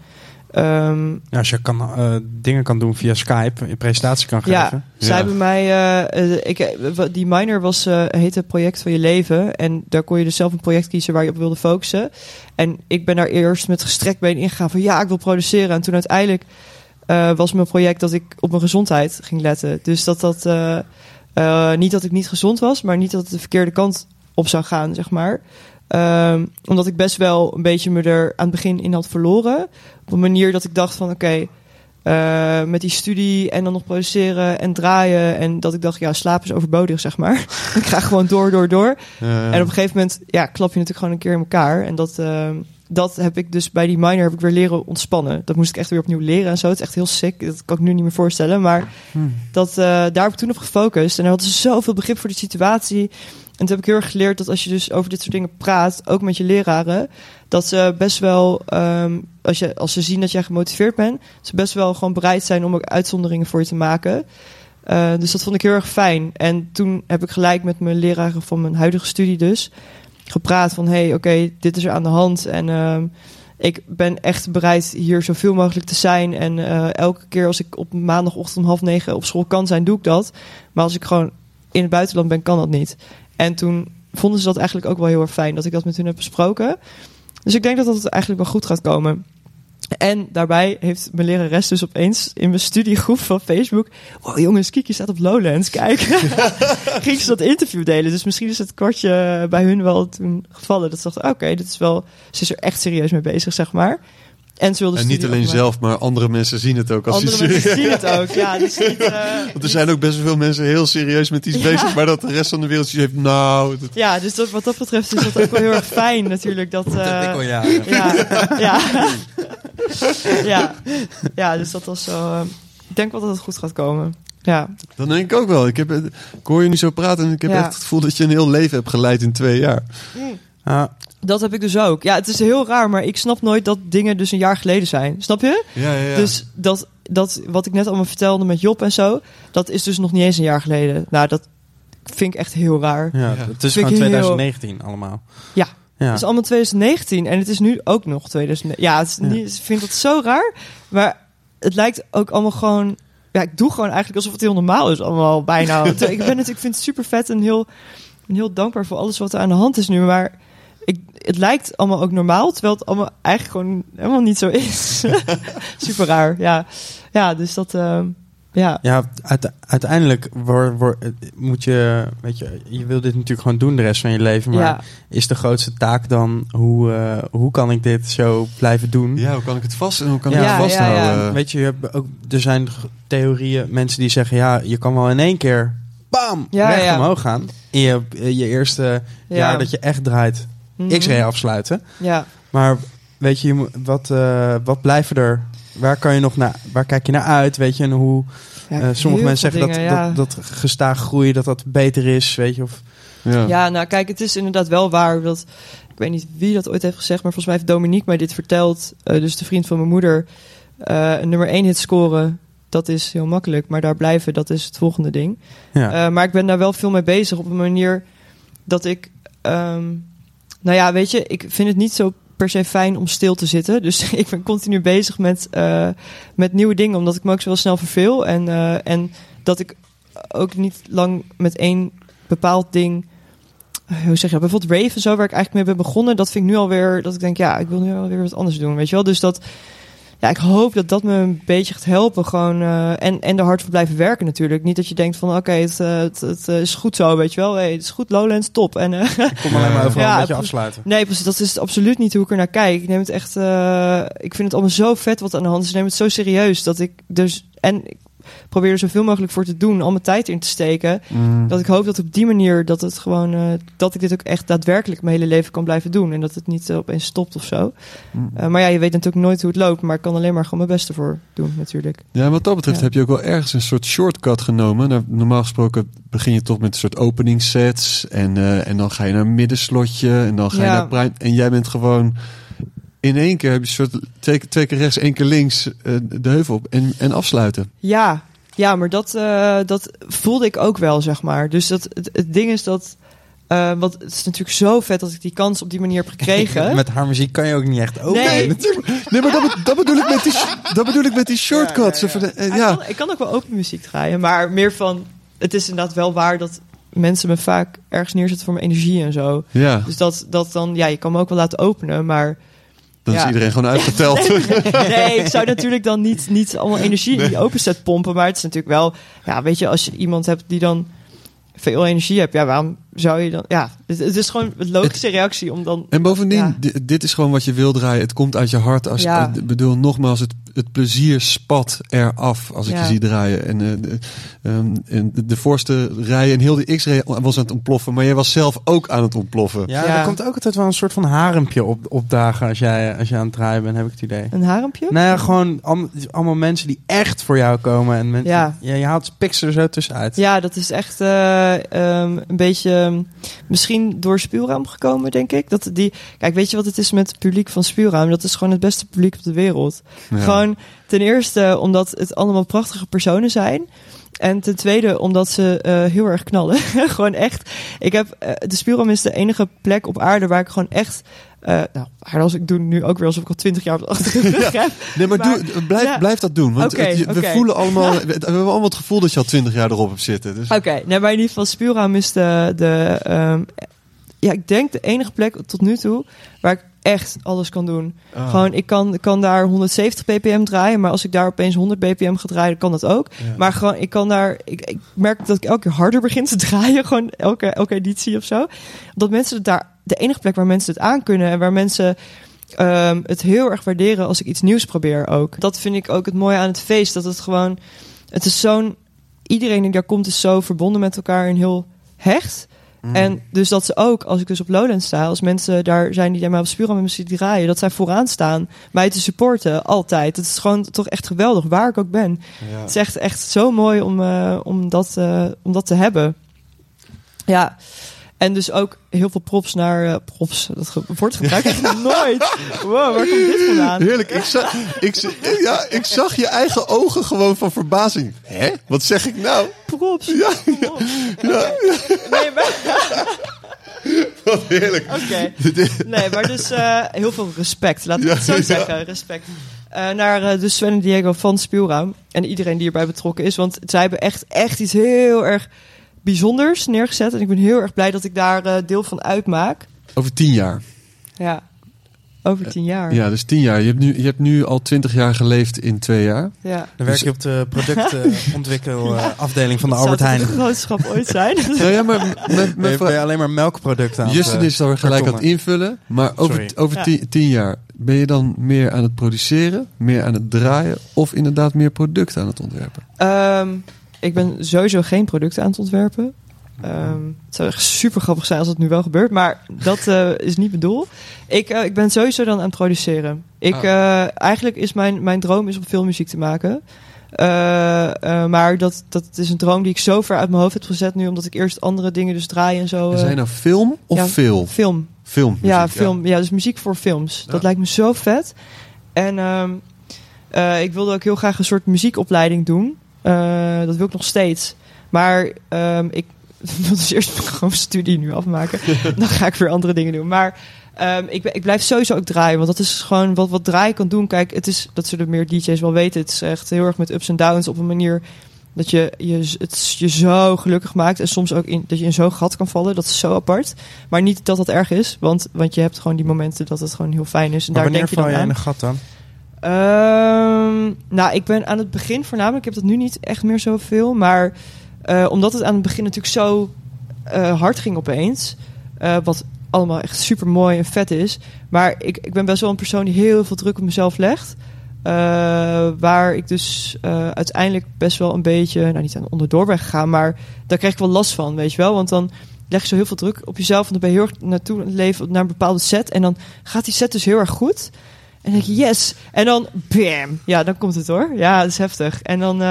ehm, Ja, als je kan, eh, dingen kan doen via Skype, een presentatie kan Ja, geven. zij Ja. hebben mij. eh, eh, ik, die minor was heette project van je leven. En daar kon je dus zelf een project kiezen waar je op wilde focussen. En ik ben daar eerst met gestrekt been ingegaan van ja, ik wil produceren. En toen uiteindelijk was mijn project dat ik op mijn gezondheid ging letten. Dus dat dat. niet dat ik niet gezond was, maar niet dat het de verkeerde kant op zou gaan, zeg maar. Ehm, omdat ik best wel een beetje me er aan het begin in had verloren. Op een manier dat ik dacht van oké, eh, met die studie en dan nog produceren en draaien. En dat ik dacht, ja, slaap is overbodig, zeg maar. ik ga gewoon door, door, door. En op een gegeven moment, ja, klap je natuurlijk gewoon een keer in elkaar. En dat, ehm, dat heb ik dus bij die minor heb ik weer leren ontspannen. Dat moest ik echt weer opnieuw leren en zo. Het is echt heel sick. Dat kan ik nu niet meer voorstellen. Maar dat, eh, daar heb ik toen op gefocust. En daar hadden ze zoveel begrip voor de situatie. En toen heb ik heel erg geleerd dat als je dus over dit soort dingen praat, ook met je leraren, dat ze best wel, ehm, als, je, als ze zien dat jij gemotiveerd bent, ze best wel gewoon bereid zijn om ook uitzonderingen voor je te maken. Eh, dus dat vond ik heel erg fijn. En toen heb ik gelijk met mijn leraren van mijn huidige studie dus gepraat van, hey, oké, dit is er aan de hand. En ehm, ik ben echt bereid hier zoveel mogelijk te zijn. En eh, elke keer als ik op maandagochtend om half negen op school kan zijn, doe ik dat. Maar als ik gewoon in het buitenland ben, kan dat niet. En toen vonden ze dat eigenlijk ook wel heel erg fijn dat ik dat met hun heb besproken. Dus ik denk dat dat eigenlijk wel goed gaat komen. En daarbij heeft mijn lerares dus opeens in mijn studiegroep van Facebook... Wow jongens, Kiki staat op Lowlands, kijk. Ging ze dat interview delen. Dus misschien is het kwartje bij hun wel toen gevallen. Dat ze dachten, oké, is wel... Ze is er echt serieus mee bezig, zeg maar. En ze wilde en niet alleen zelf, maar andere mensen zien het ook. Als Andere mensen zien het ook, ja. Dus niet, eh, Want er zijn ook best wel veel mensen heel serieus met iets bezig, maar dat de rest van de wereld heeft, nou... dat- Ja, dus dat, wat dat betreft is dat ook wel heel erg fijn natuurlijk. Dat, Dat eh, heb ik al ja. ja, ja. ja. ja, dus dat was zo. eh, ik denk wel dat het goed gaat komen. Ja, Dan denk ik ook wel. Ik, heb, ik hoor je nu zo praten en ik heb Ja. echt het gevoel dat je een heel leven hebt geleid in twee jaar. Dat heb ik dus ook. Ja, het is heel raar, maar ik snap nooit dat dingen dus een jaar geleden zijn. Snap je? Ja, ja, ja. Dus dat, dat wat ik net allemaal vertelde met Job en zo, dat is dus nog niet eens een jaar geleden. Nou, dat vind ik echt heel raar. ja, het is Vind gewoon ik heel- 2019 allemaal. Ja. ja. Het is allemaal 2019 en het is nu ook nog 2019. Ja, het is Ja. niet, ik vind dat zo raar. Maar het lijkt ook allemaal gewoon... Ja, ik doe gewoon eigenlijk alsof het heel normaal is allemaal bijna. ik, ben het, ik vind het super vet en heel, en heel dankbaar voor alles wat er aan de hand is nu. Maar het lijkt allemaal ook normaal, terwijl het allemaal eigenlijk gewoon helemaal niet zo is. super raar, ja. Ja, dus dat... ehm, ja, Ja, uite- uiteindelijk wor- wor- moet je, weet je, je wil dit natuurlijk gewoon doen de rest van je leven, maar ja, is de grootste taak dan hoe, eh, hoe kan ik dit zo blijven doen? Ja, hoe kan ik het vast en hoe kan ik het vasthouden? ja. Weet je, je hebt ook, er zijn theorieën, mensen die zeggen, ja, je kan wel in één keer, bam, Ja, recht ja. omhoog gaan. In je, je eerste ja. jaar dat je echt draait, Mhm. X-ray afsluiten. Ja, Maar weet je, wat, eh, wat blijven er? Waar kan je nog naar? Waar kijk je naar uit? Weet je, en hoe ja eh, sommige mensen zeggen dingen, ja. dat, dat, gestaag groeien, dat dat beter is, weet je? Of Ja. Ja, nou kijk, het is inderdaad wel waar dat... Ik weet niet wie dat ooit heeft gezegd, maar volgens mij heeft Dominique mij dit verteld. eh, dus de vriend van mijn moeder. Eh, een nummer 1 hit scoren, dat is heel makkelijk. Maar daar blijven, dat is het volgende ding. ja. Eh, maar ik ben daar wel veel mee bezig op een manier dat ik... ehm, nou ja, weet je, ik vind het niet zo per se fijn om stil te zitten. Dus ik ben continu bezig met, eh, met nieuwe dingen, omdat ik me ook zo wel snel verveel. En, eh, en dat ik ook niet lang met één bepaald ding eh, hoe zeg je, dat? bijvoorbeeld Rave en zo, waar ik eigenlijk mee ben begonnen, dat vind ik nu alweer, dat ik denk, ja, ik wil nu alweer wat anders doen, weet je wel. Dus dat, ja, ik hoop dat dat me een beetje gaat helpen, gewoon, eh, en, en er hard voor blijven werken natuurlijk. Niet dat je denkt van, oké, het, eh, het, het is goed zo, weet je wel. Hey, het is goed, Lowlands, top. En, eh, Ik kom alleen maar overal Ja, een beetje afsluiten. Nee, precies. Dat is absoluut niet hoe ik er naar kijk. Ik neem het echt. eh, ik vind het allemaal zo vet wat aan de hand is. Ik neem het zo serieus dat ik dus. En ik probeer er zoveel mogelijk voor te doen, al mijn tijd in te steken. Mm. Dat ik hoop dat op die manier dat het gewoon. eh, dat ik dit ook echt daadwerkelijk mijn hele leven kan blijven doen. En dat het niet opeens stopt of zo. Mm. Eh, maar ja, je weet natuurlijk nooit hoe het loopt. Maar ik kan alleen maar gewoon mijn beste voor doen, natuurlijk. Ja, en wat dat betreft Ja. heb je ook wel ergens een soort shortcut genomen. Nou, normaal gesproken begin je toch met een soort opening sets. En, eh, en dan ga je naar een middenslotje. En dan ga je Ja. naar prime. En jij bent gewoon... In één keer heb je een soort twee, twee keer rechts, één keer links eh, de heuvel op. En, en afsluiten. Ja, ja maar dat, eh, dat voelde ik ook wel, zeg maar. Dus dat, het, het ding is dat. eh, want het is natuurlijk zo vet dat ik die kans op die manier heb gekregen. Met haar muziek kan je ook niet echt open. Nee. Nee, maar dat, be- dat, bedoel ik met die, dat bedoel ik met die shortcuts. Ja, ja, ja. Zo van de- Ja, ja. Ik, kan, ik kan ook wel open muziek draaien, maar meer van... Het is inderdaad wel waar dat mensen me vaak ergens neerzetten voor mijn energie en zo. ja, Dus dat, dat dan... Ja, je kan me ook wel laten openen, maar... dan Ja. is iedereen gewoon uitgeteld. Nee, ik zou natuurlijk dan niet, niet allemaal energie in die open set pompen. Maar het is natuurlijk wel... Ja, weet je, als je iemand hebt die dan veel energie hebt... Ja, waarom zou je dan... Ja, het, het is gewoon een logische reactie om dan... En bovendien, Ja. dit is gewoon wat je wil draaien. Het komt uit je hart. Als, Ja. Ik bedoel, nogmaals, het, het plezier spat eraf als ik Ja. je zie draaien. En, eh, de, ehm, en de, de voorste rij en heel de X-ray was aan het ontploffen. Maar jij was zelf ook aan het ontploffen. Ja, Ja. er komt ook altijd wel een soort van harempje op, opdagen als jij, als jij aan het draaien bent, heb ik het idee. Een harempje? Nou ja, gewoon al- allemaal mensen die echt voor jou komen. En mensen, Ja. ja. je haalt piks er zo tussenuit. Ja, dat is echt eh, ehm, een beetje ehm, misschien door Spuurraam gekomen, denk ik. Dat die, kijk, weet je wat het is met het publiek van Spuurraam? Dat is gewoon het beste publiek op de wereld. Ja. Gewoon ten eerste omdat het allemaal prachtige personen zijn. En ten tweede omdat ze eh, heel erg knallen. gewoon echt. Ik heb, eh, de Spuurraam is de enige plek op aarde waar ik gewoon echt... eh nou, als ik doe nu ook weer alsof ik al twintig jaar op de heb. Nee, maar, Maar- doe, blijf, Ja. blijf dat doen. Want het- we voelen allemaal, we, we hebben allemaal het gevoel dat je al twintig jaar erop hebt zitten. Dus, Oké, nee, maar in ieder geval Spuurraam is de, de ehm, ja, ik denk de enige plek tot nu toe waar ik echt alles kan doen. Ah. Gewoon, ik kan, kan daar 170 bpm draaien, maar als ik daar opeens 100 bpm ga draaien, kan dat ook. Ja. Maar gewoon, ik kan daar, ik, ik merk dat ik elke keer harder begin te draaien, gewoon elke, elke editie of zo. Dat mensen het daar, de enige plek waar mensen het aan kunnen en waar mensen ehm, het heel erg waarderen als ik iets nieuws probeer ook. Dat vind ik ook het mooie aan het feest, dat het gewoon, het is zo'n, iedereen die daar komt is zo verbonden met elkaar en heel hecht. Mm. En dus dat ze ook, als ik dus op Lowlands sta, als mensen daar zijn die mij op Spuren met muziek draaien, dat zij vooraan staan, mij te supporten, altijd. Het is gewoon toch echt geweldig, waar ik ook ben. Ja. Het is echt, echt zo mooi om, eh, om, dat, eh, om dat te hebben. Ja, en dus ook heel veel props naar eh, props. Dat ge- woord gebruik ik nooit. Wow, waar komt dit vandaan? Heerlijk. Ik zag, ik, ja, ik zag je eigen ogen gewoon van verbazing. Hè? Wat zeg ik nou? Props. Ja. Nee, maar... Wat heerlijk. Oké. Nee, maar dus eh, heel veel respect. Laat ik Ja, het zo ja. zeggen. Respect. Eh, naar dus Sven en Diego van Spielraam. En iedereen die erbij betrokken is. Want zij hebben echt, echt iets heel erg bijzonders neergezet. En ik ben heel erg blij dat ik daar eh, deel van uitmaak. Over tien jaar. Ja. Over tien jaar. Ja, dus tien jaar. Je hebt nu, je hebt nu al twintig jaar geleefd in twee jaar. ja. Dan werk je op de productontwikkelafdeling van de Albert Heijn. een groot schap ooit zijn? Nou ja, maar mijn Ben je, vraag- ben je alleen maar melkproducten aan het, Justin eh, is daar gelijk aan het invullen. Maar over, Sorry. over Ja. tien, tien jaar, ben je dan meer aan het produceren, meer aan het draaien of inderdaad meer producten aan het ontwerpen? Ehm, ik ben sowieso geen producten aan het ontwerpen. Ehm, het zou echt super grappig zijn als het nu wel gebeurt, maar dat eh, is niet bedoeld. Ik, eh, ik ben sowieso dan aan het produceren. Ik, Ah. eh, eigenlijk is mijn, mijn droom is om filmmuziek te maken. Maar dat, dat is een droom die ik zo ver uit mijn hoofd heb gezet nu, omdat ik eerst andere dingen dus draai en zo. Zijn nou film of ja, veel? Film. Film. Ja, film. Ja. dus muziek voor films. Ja. Dat lijkt me zo vet. En ehm, eh, ik wilde ook heel graag een soort muziekopleiding doen. Eh, dat wil ik nog steeds. Maar ehm, ik wil dus eerst gewoon mijn studie nu afmaken. Dan ga ik weer andere dingen doen. Maar ehm, ik, ik blijf sowieso ook draaien. Want dat is gewoon wat, wat draaien kan doen. Kijk, het is, dat zullen meer DJ's wel weten. Het is echt heel erg met ups en downs op een manier Dat je, je het je zo gelukkig maakt. En soms ook in, dat je in zo'n gat kan vallen. Dat is zo apart. Maar niet dat dat erg is. Want, want je hebt gewoon die momenten dat het gewoon heel fijn is. En Maar daar wanneer denk je val dan je aan. in een gat dan? Ehm, nou, ik ben aan het begin voornamelijk. Ik heb dat nu niet echt meer zoveel. Maar eh, omdat het aan het begin natuurlijk zo eh, hard ging opeens. eh, wat allemaal echt super mooi en vet is. Maar ik, ik ben best wel een persoon die heel veel druk op mezelf legt. Waar ik dus uiteindelijk best wel een beetje, nou niet aan onderdoor ben gegaan, maar daar kreeg ik wel last van, weet je wel. Want dan leg je zo heel veel druk op jezelf en dan ben je heel erg naartoe leven naar een bepaalde set. En dan gaat die set dus heel erg goed. En dan denk je, yes. En dan, bam. Ja, dan komt het hoor. Ja, dat is heftig. En dan, eh,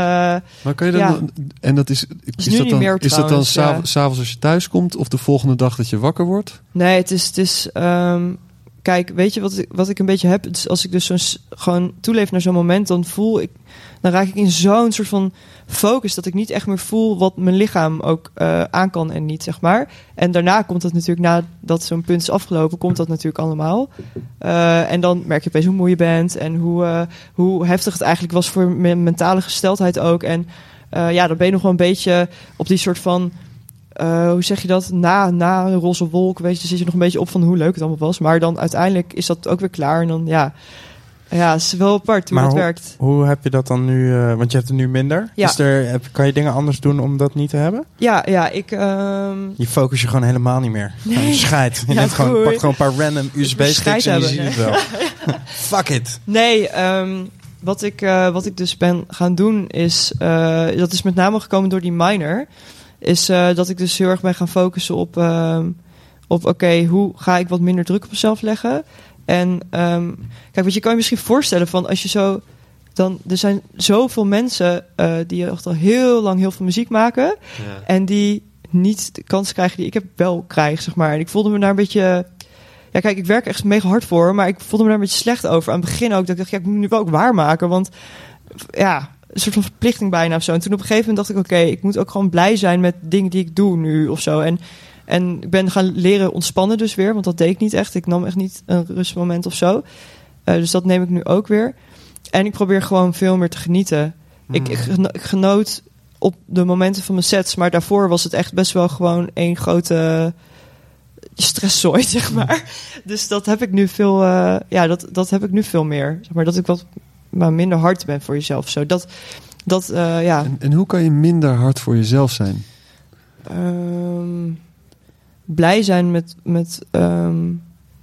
Maar kan je dan... Ja. En dat is... Is, nu dat niet dan, meer is dat dan trouwens, s'av- ja. s'avonds als je thuis komt of de volgende dag dat je wakker wordt? Nee, het is. Het is ehm, kijk, weet je wat ik, wat ik een beetje heb? Is als ik dus zo'n gewoon toeleef naar zo'n moment, dan voel ik. Dan raak ik in zo'n soort van focus dat ik niet echt meer voel wat mijn lichaam ook eh, aan kan en niet, zeg maar. En daarna komt dat natuurlijk, nadat zo'n punt is afgelopen, komt dat natuurlijk allemaal. Eh, en dan merk je opeens hoe moe je bent en hoe, eh, hoe heftig het eigenlijk was voor mijn mentale gesteldheid ook. En ja, dan ben je nog wel een beetje op die soort van eh, hoe zeg je dat? Na, na een roze wolk, weet je, dan zit je nog een beetje op van hoe leuk het allemaal was. Maar dan uiteindelijk is dat ook weer klaar. En dan, ja, ja het is wel apart hoe Maar het hoe- werkt. Hoe heb je dat dan nu? eh, want je hebt het nu minder. Ja. Is er, kan je dingen anders doen om dat niet te hebben? Ja, ja, ik... ehm, Je focus je gewoon helemaal niet meer. Nee. Je Ja, neemt gewoon, pakt gewoon een paar random USB-sticks en je ziet het wel. Fuck it. Nee, ehm, wat, ik, eh, wat ik dus ben gaan doen is... dat is met name gekomen door die minor. Is eh, dat ik dus heel erg ben gaan focussen op... ehm, op oké, hoe ga ik wat minder druk op mezelf leggen? En ehm, kijk, wat je kan je misschien voorstellen van als je zo... Dan, er zijn zoveel mensen eh, die echt al heel lang heel veel muziek maken. En die niet de kans krijgen die ik heb wel krijg, zeg maar. En ik voelde me daar een beetje... Ja, kijk, ik werk echt mega hard voor, maar ik voelde me daar een beetje slecht over. Aan het begin ook, dat ik dacht, ja, ik moet nu wel ook waarmaken. Want ja, een soort van verplichting bijna of zo. En toen op een gegeven moment dacht ik, oké, ik moet ook gewoon blij zijn met dingen die ik doe nu of zo. En, en ik ben gaan leren ontspannen dus weer, want dat deed ik niet echt. Ik nam echt niet een rustmoment of zo. Eh, dus dat neem ik nu ook weer. En ik probeer gewoon veel meer te genieten. Ik, ik, geno- ik genoot op de momenten van mijn sets, maar daarvoor was het echt best wel gewoon één grote stresszooi, zeg maar. Dus dat heb ik nu veel, eh, ja, dat, dat heb ik nu veel meer. Zeg maar dat ik wat maar minder hard ben voor jezelf. Zo dat, dat eh, ja. En, en hoe kan je minder hard voor jezelf zijn? Ehm, blij zijn met, met ehm,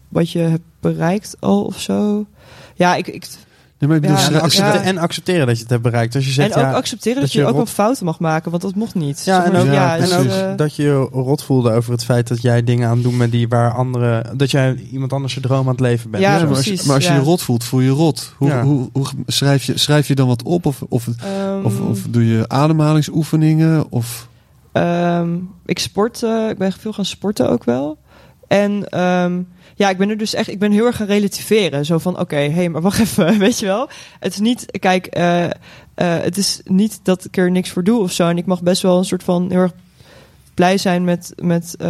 wat je hebt bereikt al of zo. Ja, ik, ik Nee, maar ik bedoel, Ja, En, schrijf- accepte- ja. en accepteren dat je het hebt bereikt. Als je zegt, en ook ja, accepteren dat, dat je, je ook wel rot- fouten mag maken, want dat mocht niet. Ja, en ook, Ja, ja, en dus, ook precies. eh, dat je je rot voelde over het feit dat jij dingen aan het doen bent die waar anderen... Dat jij iemand anders zijn droom aan het leven bent. Ja, Ja, maar als, je, precies, maar als je ja. je rot voelt, voel je rot. Hoe, Ja. hoe, hoe schrijf, je, schrijf je dan wat op? Of, of, ehm, of, of doe je ademhalingsoefeningen? Of, Ehm, ik sport, eh, ik ben veel gaan sporten ook wel. En ehm, ja, ik ben er dus echt, ik ben heel erg gaan relativeren. Zo van, oké, hé, maar wacht even, weet je wel. Het is niet, kijk, eh, eh, het is niet dat ik er niks voor doe of zo. En ik mag best wel een soort van heel erg blij zijn met, met eh,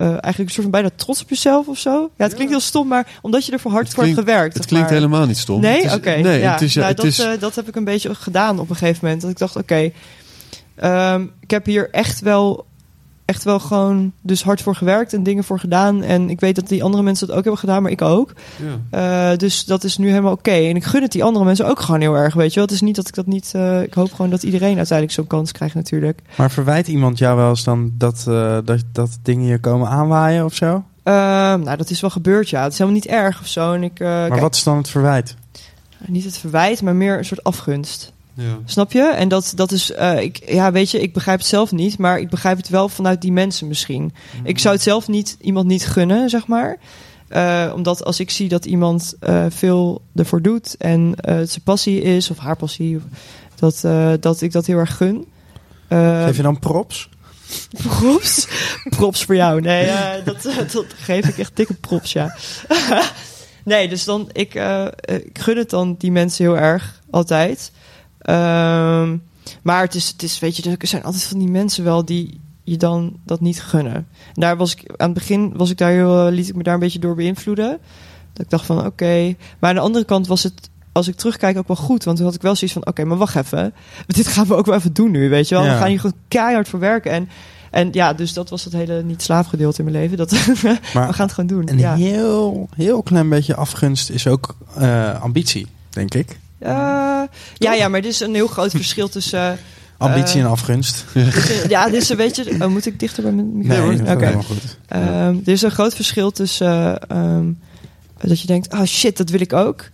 eigenlijk een soort van bijna trots op jezelf of zo. Ja, het klinkt heel stom, maar omdat je er voor hard Het voor hebt gewerkt. het klinkt maar. helemaal niet stom. Nee, oké. Nee, ja. het is, ja, nou, het dat, is, dat heb ik een beetje gedaan op een gegeven moment. Dat ik dacht, oké, ehm, ik heb hier echt wel, echt wel gewoon dus hard voor gewerkt en dingen voor gedaan. En ik weet dat die andere mensen dat ook hebben gedaan, maar ik ook. ja. Eh, dus dat is nu helemaal oké. En ik gun het die andere mensen ook gewoon heel erg, weet je wel. Het is niet dat ik dat niet... eh, ik hoop gewoon dat iedereen uiteindelijk zo'n kans krijgt natuurlijk. Maar verwijt iemand jou wel eens dan dat, eh, dat, dat dingen je komen aanwaaien of zo? Ehm, nou, dat is wel gebeurd, ja. Het is helemaal niet erg of zo. En ik, eh, Maar kijk, wat is dan het verwijt? niet het verwijt, maar meer een soort afgunst. Ja. Snap je? En dat, dat is, eh, ik, ja, weet je, ik begrijp het zelf niet, maar ik begrijp het wel vanuit die mensen misschien. Ik zou het zelf niet, iemand niet gunnen, zeg maar. Eh, omdat als ik zie dat iemand eh, veel ervoor doet en het zijn passie is, of haar passie, dat, dat ik dat heel erg gun. Geef je dan props? props? props voor jou. Nee, dat, dat geef ik echt dikke props, ja. nee, dus dan, ik, ik gun het dan die mensen heel erg, altijd. Ehm, maar het is, het is, weet je, er zijn altijd van die mensen wel die je dan dat niet gunnen. En daar was ik, aan het begin was ik daar heel, eh, liet ik me daar een beetje door beïnvloeden. Dat ik dacht van, oké. Maar aan de andere kant was het als ik terugkijk ook wel goed. Want toen had ik wel zoiets van, oké, maar wacht even. Dit gaan we ook wel even doen nu, weet je wel. Ja. We gaan hier gewoon keihard voor werken. En, en ja, dus dat was het hele niet-slaafgedeelte in mijn leven. Dat, we gaan het gewoon doen. een ja. heel, heel klein beetje afgunst is ook eh, ambitie, denk ik. Eh, ja, ja, maar er is een heel groot verschil tussen... Ambitie Eh, en afgunst. tussen- ja, dit is een beetje... Oh, moet ik dichter bij mijn microfoon? Nee, Oké. Ehm, er is een groot verschil tussen ehm, dat je denkt, oh shit, dat wil ik ook.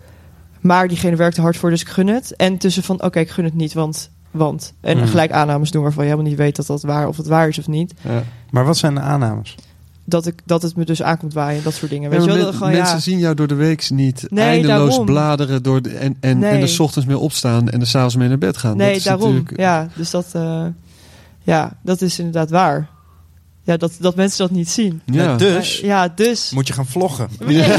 Maar diegene werkt er hard voor, dus ik gun het. En tussen van, oké, ik gun het niet, want... want. En Mhm. gelijk aannames doen waarvan je helemaal niet weet dat dat waar of het waar is of niet. Ja. Maar wat zijn de aannames? Dat, ik, dat het me dus aankomt waaien, dat soort dingen. Weet Ja, je wel? men- Dat gewoon, mensen ja, zien jou door de week niet Nee, eindeloos daarom. bladeren door de, en, en, Nee. en er ochtends mee opstaan en er s'avonds mee naar bed gaan. nee, dat is daarom. natuurlijk- Ja, dus dat, eh, ja, dat is inderdaad waar. Ja, dat, dat mensen dat niet zien. Ja. Dus Ja, dus... moet je gaan vloggen. Ja.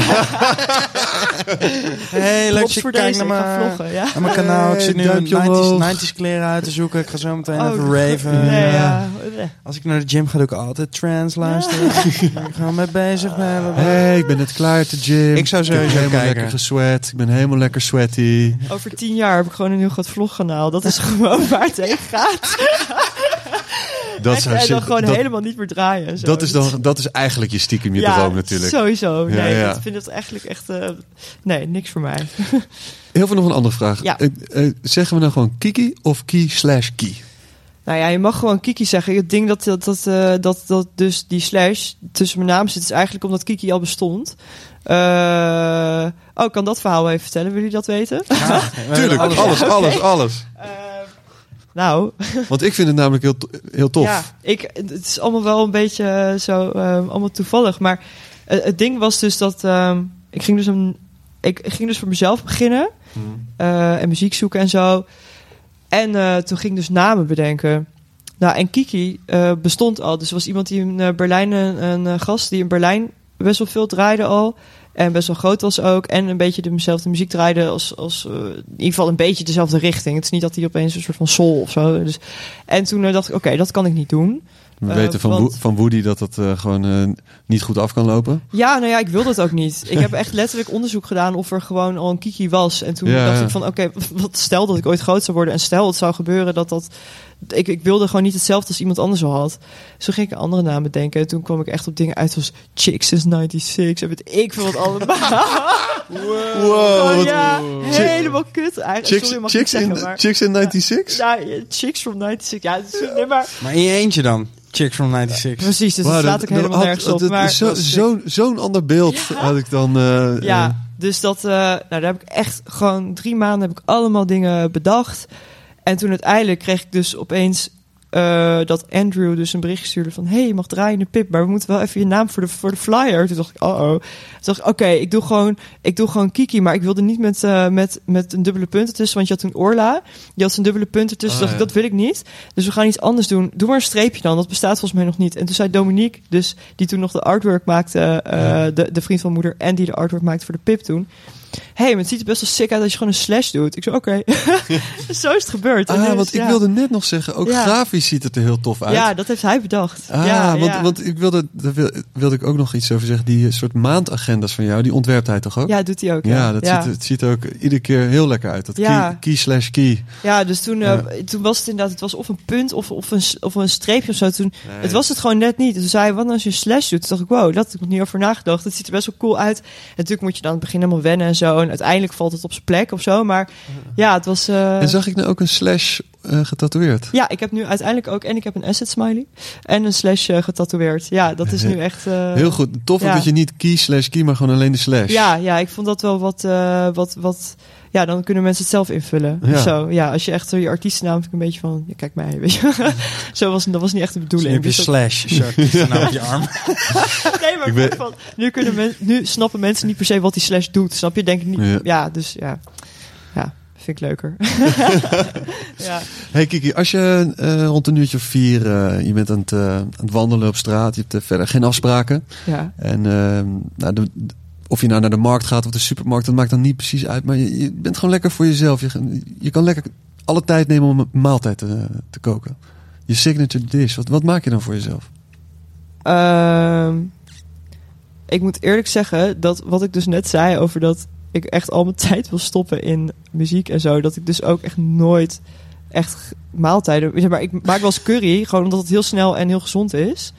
Hey, leuk je voor kijkt naar ik ga mijn, vloggen, ja. naar mijn kanaal. Ik zit nu een duimpje 90s, omhoog. 90s kleren uit te zoeken. Ik ga zo meteen Oh, even raven. Nee, Ja. ja. Als ik naar de gym ga, doe ik altijd trance luisteren. Ik ga mee bezig. ben. Hey, ik ben net klaar uit de gym. Ik zou heb sowieso helemaal kijken. lekker gesweat. Ik ben helemaal lekker sweaty. Over tien jaar heb ik gewoon een heel groot vlogkanaal. Dat is gewoon waar het heen gaat. Dat, en, zou en dan gewoon dat, helemaal niet meer draaien. en zo. dat, is dan, dat is eigenlijk je stiekem je ja, droom natuurlijk. sowieso. Ja, Nee, ja. ik vind het eigenlijk echt... eh, nee, niks voor mij. Heel veel nog een andere vraag. Ja. Eh, eh, zeggen we nou gewoon Kiki of Key slash Key? Nou ja, je mag gewoon Kiki zeggen. Het ding dat, dat, dat, eh, dat, dat dus die slash tussen mijn naam zit... is eigenlijk omdat Kiki al bestond. Eh, oh, ik kan dat verhaal even vertellen. Willen jullie dat weten? Tuurlijk, alles, alles, alles, alles. Eh, nou, Want ik vind het namelijk heel, heel tof. Ja, ik, het is allemaal wel een beetje eh, zo, eh, allemaal toevallig. Maar eh, het ding was dus dat ehm, ik ging dus een, ik ging dus voor mezelf beginnen eh, en muziek zoeken en zo. En toen ging ik dus namen bedenken. Nou, en Kiki bestond al. Dus er was iemand die in Berlijn, een, een gast die in Berlijn best wel veel draaide al. En best wel groot was ook. En een beetje dezelfde muziek draaide als, als eh, in ieder geval een beetje dezelfde richting. Het is niet dat hij opeens een soort van soul of zo. Dus, en toen eh, dacht ik, oké, dat kan ik niet doen. We Eh, weten van, want- van Woody dat eh, gewoon eh, niet goed af kan lopen. Ja, nou ja, ik wilde het ook niet. Ik heb echt letterlijk onderzoek gedaan of er gewoon al een Kiki was. En toen Ja, dacht ja. ik van, oké, wat stel dat ik ooit groot zou worden en stel het zou gebeuren dat dat... Ik, ik wilde gewoon niet hetzelfde als iemand anders al had. Dus toen ging ik een andere naam bedenken. En toen kwam ik echt op dingen uit als Chicks since 96. En weet ik veel wat allemaal. Wow, Oh, ja, helemaal kut eigenlijk. Chicks, Sorry, mag chicks, in, maar... chicks in 96? Ja, ja, Chicks from 96. Ja, is, nee, maar... Maar in je eentje dan. Chicks from 96. Precies, dus dat Wauw, slaat ik helemaal had- nergens op. dat Maar is zo- dat is. Zo'n zo'n ander beeld had ik dan. eh, Ja, eh, dus dat, eh, nou, daar heb ik echt gewoon drie maanden heb ik allemaal dingen bedacht. En toen uiteindelijk kreeg ik dus opeens eh, dat Andrew dus een bericht stuurde van... hey, je mag draaien de pip, maar we moeten wel even je naam voor de, voor de flyer. Toen dacht ik, oh oh. Toen dacht ik, oké, ik doe gewoon ik doe gewoon Kiki. Maar ik wilde niet met, eh, met, met een dubbele punt ertussen, want je had toen Orla. Die had een dubbele punt ertussen. Ah, dacht ik, dat wil ik niet. Dus we gaan iets anders doen. Doe maar een streepje dan, dat bestaat volgens mij nog niet. En toen zei Dominique, dus, die toen nog de artwork maakte... eh, Ja. de, de vriend van moeder en die de artwork maakte voor de pip toen hey, maar het ziet er best wel sick uit als je gewoon een slash doet. Ik zei, oké. Zo is het gebeurd. Ah, dus, want ik wilde net nog zeggen, ook Ja. grafisch ziet het er heel tof uit. Ja, dat heeft hij bedacht. Ah, ja, want, want ik wilde, daar wil- wilde ik ook nog iets over zeggen. Die soort maandagendas van jou, die ontwerpt hij toch ook? ja, doet hij ook. Ja, dat. Ziet, het ziet er ook iedere keer heel lekker uit. Dat Ja. key, key slash key. Ja, dus toen, eh, toen was het inderdaad, het was of een punt of, of, een, of een streepje of zo. Toen, Het was het gewoon net niet. Dus toen zei hij, wat nou als je een slash doet? Toen dacht ik, wow, dat had ik nog niet over nagedacht. Het ziet er best wel cool uit. En natuurlijk moet je dan begin helemaal wennen en zo. En uiteindelijk valt het op zijn plek of zo. Maar ja, het was... eh, En zag ik nou ook een slash eh, getatoeëerd? Ja, ik heb nu uiteindelijk ook... En ik heb een asset smiley. En een slash eh, getatoeëerd. Ja, dat is nu echt... Heel goed. Tof ja. dat je niet key slash key, maar gewoon alleen de slash. Ja, ja, ik vond dat wel wat, wat, wat. Ja, dan kunnen mensen het zelf invullen. Ja. Zo, ja, als je echt zo je artiestennaam vind ik een beetje van, ja, kijk mij, weet je. zo was dat was niet echt de Nu bedoeling. heb je Dus dat- slash shirt nou op je arm. nee, maar Ik ik ben- ben... van, nu kunnen men, nu snappen mensen niet per se wat die slash doet. Snap je? Denk ik niet. Ja. Ja, dus ja, ja, vind ik leuker. ja. Hey Kiki, als je eh, rond een uurtje of vier, eh, je bent aan het, eh, aan het wandelen op straat, je hebt verder geen afspraken. ja. En eh, nou, de, of je nou naar de markt gaat of de supermarkt, dat maakt dan niet precies uit. Maar je, bent gewoon lekker voor jezelf. Je, je kan lekker alle tijd nemen om een maaltijd te, te koken. Je signature dish, wat, wat maak je dan voor jezelf? Ehm, ik moet eerlijk zeggen dat wat ik dus net zei over dat ik echt al mijn tijd wil stoppen in muziek en zo, dat ik dus ook echt nooit echt maaltijden. Maar ik maak wel eens curry, gewoon omdat het heel snel en heel gezond is.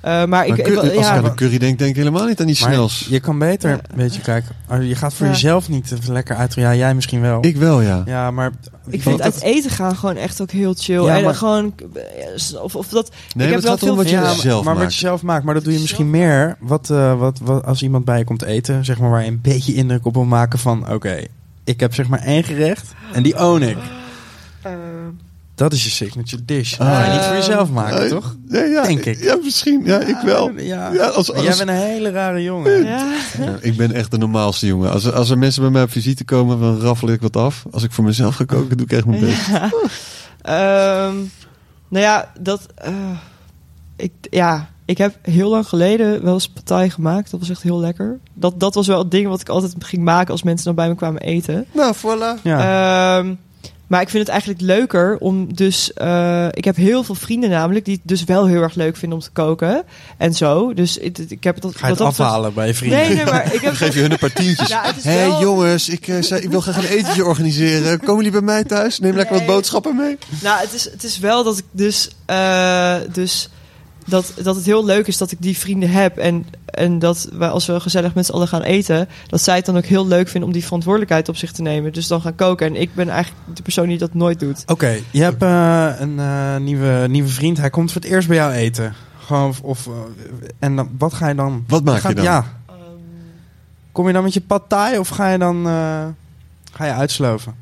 Eh, maar ik, Maar ik, als ik ja, aan een curry denk, denk ik helemaal niet aan die snels. je kan beter, Ja. weet je, kijk, als je gaat voor Ja. jezelf niet lekker uit. Ja, jij misschien wel. Ik wel, ja. ja, maar ik vind dat- uit eten gaan gewoon echt ook heel chill. Ja, en maar- gewoon, of, of dat, Nee, heb maar het wel veel- wat je zelf maar maakt. wat je zelf maakt. Maar dat doe je misschien meer. Wat, eh, wat, wat als iemand bij je komt eten, zeg maar, waar je een beetje indruk op wil maken van, oké, ik heb zeg maar één gerecht en die own ik. Dat is je signature dish. Ah. Niet voor jezelf maken, toch? Nee, ja, Denk ik. Ja, misschien. Ja, ik wel. Ja. Ja, als, als, Jij bent een hele rare jongen. ja. Ja, ik ben echt de normaalste jongen. Als, er- als er mensen bij mij op visite komen, dan raffel ik wat af. Als ik voor mezelf ga koken, doe ik echt mijn best. Ja. Ehm, nou ja, dat. eh, ik, ja, ik heb heel lang geleden wel eens partij gemaakt. Dat was echt heel lekker. Dat, dat was wel het ding wat ik altijd ging maken als mensen dan bij me kwamen eten. Nou, voilà. Ja. Ehm, maar ik vind het eigenlijk leuker om dus... eh, ik heb heel veel vrienden namelijk die het dus wel heel erg leuk vinden om te koken. En zo. Dus ik, ik heb dat... Ga je het dat afhalen bij je vrienden? Nee, nee, maar ik heb... Geef je hun een paar tientjes. Ja, Hé hey, wel- jongens, ik, eh, ik wil graag een etentje organiseren. Komen jullie bij mij thuis? Neem lekker wat boodschappen mee. Nou, het is, het is wel dat ik dus... eh, dus dat, dat het heel leuk is dat ik die vrienden heb. En, en dat we, als we gezellig met z'n allen gaan eten... dat zij het dan ook heel leuk vinden om die verantwoordelijkheid op zich te nemen. Dus dan gaan koken. En ik ben eigenlijk de persoon die dat nooit doet. Oké, je hebt eh, een eh, nieuwe, nieuwe vriend. Hij komt voor het eerst bij jou eten. Gewoon, of, of, eh, en dan, wat ga je dan? Wat maak Gaat- je dan? Ja, kom je dan met je pad thai of ga je dan eh, ga je uitsloven?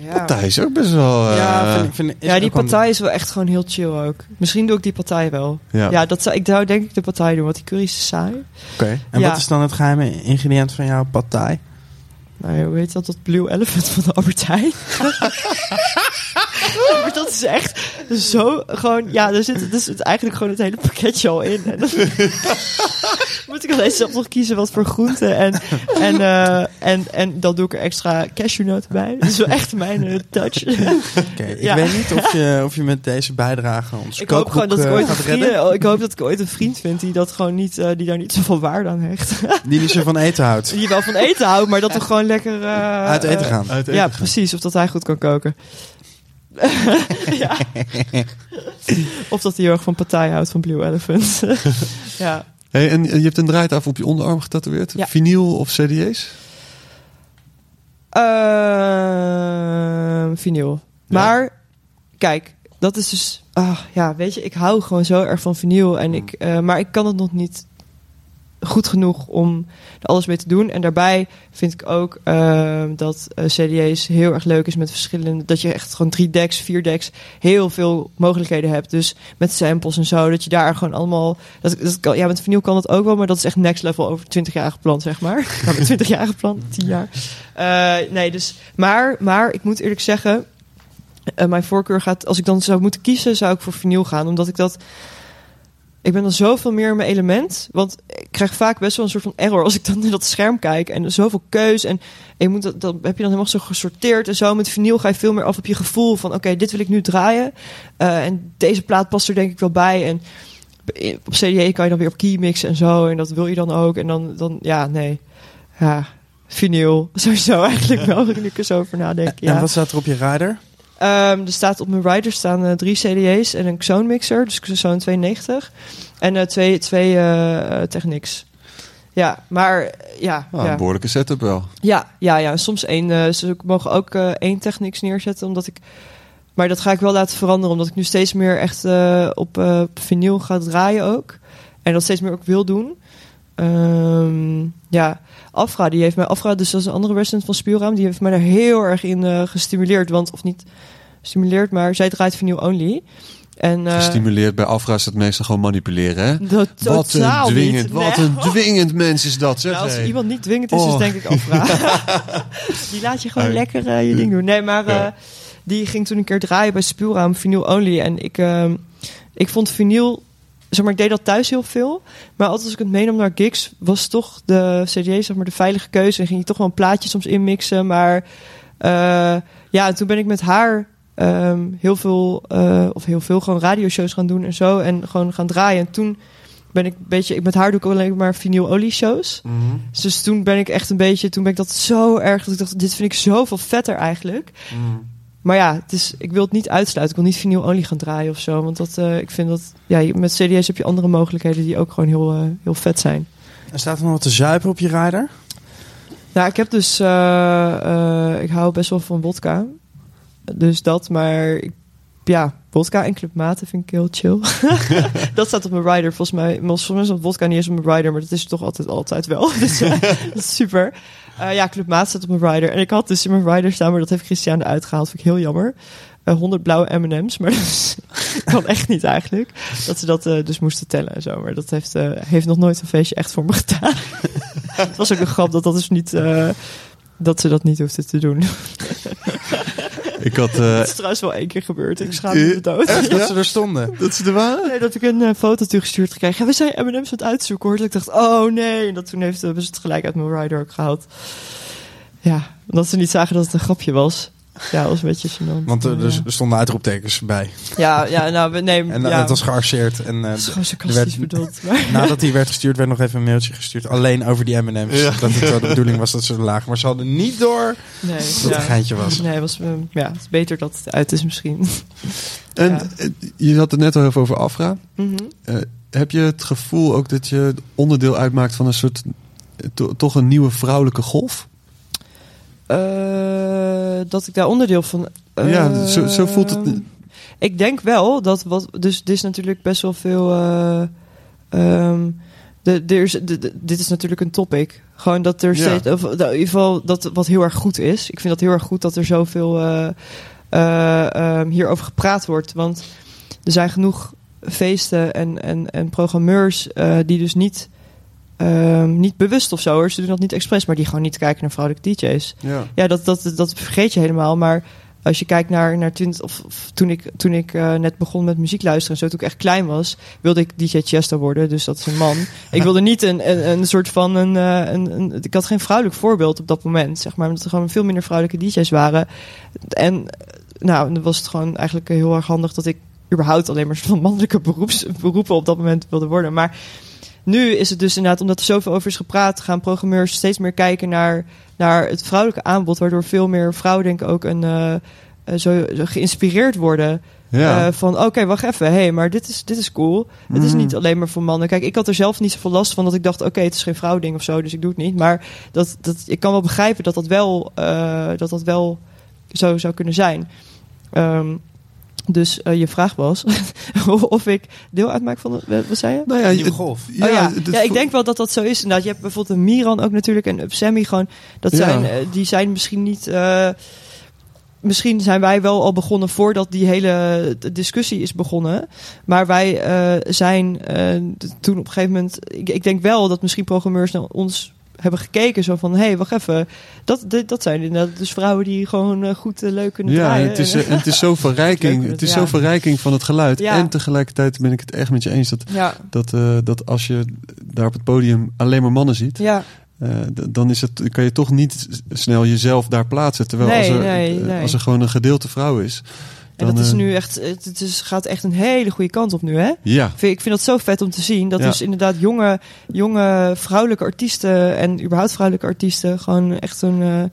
Ja. Partij is ook best wel... eh, ja, vind, ik- vind, is ja, die partij is wel echt gewoon heel chill ook. Misschien doe ik die partij wel. Ja. Ja, dat zou, ik zou denk ik de partij doen, want die curry is saai. Oké, en Ja. wat is dan het geheime ingrediënt van jouw thai? Nou, hoe heet dat? Dat Blue Elephant van de Albert Heijn. maar dat is echt zo gewoon... Ja, er zit, er zit eigenlijk gewoon het hele pakketje al in. En dan moet ik alleen zelf nog kiezen wat voor groenten. En, en, eh, en, en dan doe ik er extra cashewnoten bij. Dat is wel echt mijn eh, touch. Oké, ik Ja. weet niet of je, of je met deze bijdrage ons ik hoop gewoon dat ik eh, ooit een gaat ik hoop dat ik ooit een vriend vind die dat gewoon niet, eh, die daar niet zoveel waarde aan hecht. Die niet zo van eten houdt. die wel van eten houdt, maar dat we gewoon lekker eh, Uit eten eh, gaan. Uit eten Ja, gaan. precies. Of dat hij goed kan koken. Of dat hij heel erg van partij houdt van Blue Elephant. ja. Hey, en je hebt een draaitafel op je onderarm getatoeëerd? Ja. Vinyl of CD's? Ehm vinyl. Maar, kijk, dat is dus... Ah, ja, weet je, ik hou gewoon zo erg van vinyl. En ik, eh, maar ik kan het nog niet goed genoeg om er alles mee te doen. En daarbij vind ik ook ehm, dat eh, CD's heel erg leuk is met verschillende... Dat je echt gewoon drie decks, vier decks, heel veel mogelijkheden hebt. Dus met samples en zo, dat je daar gewoon allemaal... Dat, dat kan, ja, met vinyl kan dat ook wel, maar dat is echt next level over 20 jaar gepland, zeg maar. Met 20 jaar gepland, 10 jaar. Eh, nee, dus... Maar, maar ik moet eerlijk zeggen... eh, mijn voorkeur gaat... Als ik dan zou moeten kiezen, zou ik voor vinyl gaan. Omdat ik dat... Ik ben dan zoveel meer in mijn element. Want ik krijg vaak best wel een soort van error als ik dan in dat scherm kijk. En zoveel keus. En je moet dat, dat heb je dan helemaal zo gesorteerd. En zo met vinyl ga je veel meer af op je gevoel van... Oké, dit wil ik nu draaien. Eh, en deze plaat past er denk ik wel bij. En op CDA kan je dan weer op key mixen en zo. En dat wil je dan ook. En dan, dan ja, nee. Ja, vinyl. Sowieso eigenlijk wel, ik zo over nadenk. Ja. En wat staat er op je rider? Ehm, er staat op mijn rider staan eh, drie CD's en een Xone mixer, dus zo'n 92. En eh, twee, twee eh, Technics. Ja, maar ja, Ah, ja. Een behoorlijke setup wel. ja, ja, ja. Soms één. ze mogen ook één Technics neerzetten, omdat ik. Maar dat ga ik wel laten veranderen, omdat ik nu steeds meer echt op, op vinyl ga draaien ook. En dat steeds meer ook wil doen. Ehm, ja, Afra, die heeft mij, Afra, dus dat is een andere resident van Spielraam, die heeft mij daar heel erg in eh, gestimuleerd. Want, of niet gestimuleerd, maar zij draait vinyl only. En, eh, Gestimuleerd bij Afra is dat meestal gewoon manipuleren, hè? dat Wat een dwingend, niet. wat een dwingend mens is dat, zeg. Nou, als iemand niet dwingend is, Oh. is denk ik Afra. die laat je gewoon lekker eh, je ding doen. Nee, maar Ja. die ging toen een keer draaien bij Spielraam vinyl only. En ik, ik vond vinyl... Zeg maar, ik deed dat thuis heel veel. Maar altijd als ik het meenam naar gigs... was toch de CD zeg maar, de veilige keuze. En ging je toch wel een plaatje soms inmixen. Maar eh, ja, en toen ben ik met haar... ehm, heel veel, eh, of heel veel, gewoon radioshows gaan doen en zo. En gewoon gaan draaien. En toen ben ik een beetje... Met haar doe ik alleen maar vinylolie shows. Dus toen ben ik echt een beetje... Toen ben ik dat zo erg... Dat ik dacht, dit vind ik zoveel vetter eigenlijk. Maar ja, het is, ik wil het niet uitsluiten. Ik wil niet vinylolie gaan draaien of zo. Want dat, eh, ik vind dat... Ja, met CD's heb je andere mogelijkheden die ook gewoon heel, eh, heel vet zijn. Er staat er nog wat te zuipen op je rider? Nou, ik heb dus... eh, ik hou best wel van vodka. Dus dat, maar... Ik, ja, vodka en clubmaten vind ik heel chill. dat staat op mijn rider. Volgens mij, volgens mij is vodka niet eens op mijn rider, maar dat is toch altijd, altijd wel. dus, dat is super. Eh, ja, clubmaat staat op mijn rider. En ik had dus in mijn rider staan, maar dat heeft Christian eruit gehaald. Vind ik heel jammer. Eh 100 blauwe M&M's, maar dat kan echt niet eigenlijk. Dat ze dat eh, dus moesten tellen en zo. Maar dat heeft, eh, heeft nog nooit een feestje echt voor me gedaan. Het was ook een grap dat dat dus niet... eh, dat ze dat niet hoefden te doen. Ik had... Dat eh is trouwens wel één keer gebeurd. Ik schaam me dood. Dat ze er stonden. dat ze er waren? Nee, dat ik een eh, foto toegestuurd gekregen. Ja, we zijn M&M's aan het uitzoeken hoor. Dat ik dacht, oh nee. En dat toen heeft, hebben ze het gelijk uit mijn rider ook gehaald. Ja, omdat ze niet zagen dat het een grapje was. Ja, dat was een beetje gênant. Want er, Ja. er stonden uitroeptekens bij. Ja, ja, nou, we, nee. En eh, ja, het was gearseerd. En eh, dat is gewoon sarcastisch werd- bedoeld. Maar, nadat die werd gestuurd, werd nog even een mailtje gestuurd. Alleen over die M&M's. Ja. Dat het wel de bedoeling was dat ze er lagen. Maar ze hadden niet door nee, dat het ja. een geintje was. Nee, was, eh, ja, het is beter dat het uit is misschien. En Ja. eh, je had het net al even over Afra. Mhm. Eh, heb je het gevoel ook dat je onderdeel uitmaakt van een soort... eh, to- toch een nieuwe vrouwelijke golf? Eh, dat ik daar onderdeel van. Ja, zo- zo voelt het. Ehm, Ik denk wel dat wat. Dus dit is natuurlijk best wel veel. eh, ehm, de, is, de, de- dit is natuurlijk een topic. Gewoon dat er Ja. steeds. Of, in ieder geval dat wat heel erg goed is. Ik vind dat heel erg goed dat er zoveel eh, ehm, hierover gepraat wordt. Want er zijn genoeg feesten en, en, en programmeurs die dus niet. Ehm, niet bewust of zo hoor. Ze doen dat niet expres, maar die gewoon niet kijken naar vrouwelijke DJ's. Ja. Ja, dat, dat, dat vergeet je helemaal. Maar als je kijkt naar, naar 20, of, of toen ik, toen ik eh, net begon met muziek luisteren en zo, toen ik echt klein was, wilde ik DJ Chester worden. Dus dat is een man. ik wilde niet een, een, een soort van een, eh, een, een. Ik had geen vrouwelijk voorbeeld op dat moment, zeg maar. Omdat er gewoon veel minder vrouwelijke DJ's waren. En nou, dan was het gewoon eigenlijk heel erg handig dat ik überhaupt alleen maar van mannelijke beroeps, beroepen op dat moment wilde worden. Maar nu is het dus inderdaad, omdat er zoveel over is gepraat, gaan programmeurs steeds meer kijken naar, naar het vrouwelijke aanbod. Waardoor veel meer vrouwen, denk ik, ook een, eh, eh, zo, zo geïnspireerd worden. Ja. Eh, van oké, wacht even. Hé, hey, maar dit is, dit is cool. Het is Mhm. niet alleen maar voor mannen. Kijk, ik had er zelf niet zoveel last van dat ik dacht, oké, het is geen vrouwding of zo, dus ik doe het niet. Maar dat, dat, ik kan wel begrijpen dat dat wel, dat dat wel zo zou kunnen zijn. Ehm, dus eh, je vraag was of ik deel uitmaak van... de- wat zei je? nou ja, Nieuwe golf. Ja, oh ja. ja, ik denk wel dat dat zo is. Inderdaad, je hebt bijvoorbeeld een Miran ook natuurlijk en Up Sammy gewoon. Dat Ja. zijn, eh, die zijn misschien niet. eh, misschien zijn wij wel al begonnen voordat die hele discussie is begonnen. Maar wij eh, zijn eh, toen op een gegeven moment. Ik, ik denk wel dat misschien programmeurs naar ons hebben gekeken. Zo van: hé, hey, wacht even. Dat, dat, dat zijn inderdaad dus vrouwen die gewoon eh, goed eh, leuk kunnen Ja, draaien. het is, eh, en het is zo verrijking. Het is ja. zo verrijking van het geluid. Ja. En tegelijkertijd ben ik het echt met je eens dat, ja, dat, dat als je daar op het podium alleen maar mannen ziet, ja. dan is het, kan je toch niet snel jezelf daar plaatsen. Terwijl Nee, als, er, nee, nee. als er gewoon een gedeelte vrouw is. En dat is eh, nu echt. Het, het is, gaat echt een hele goede kant op nu, hè? Ja, Ik vind, ik vind dat zo vet om te zien. Dat Ja. dus inderdaad jonge, jonge vrouwelijke artiesten en überhaupt vrouwelijke artiesten gewoon echt een,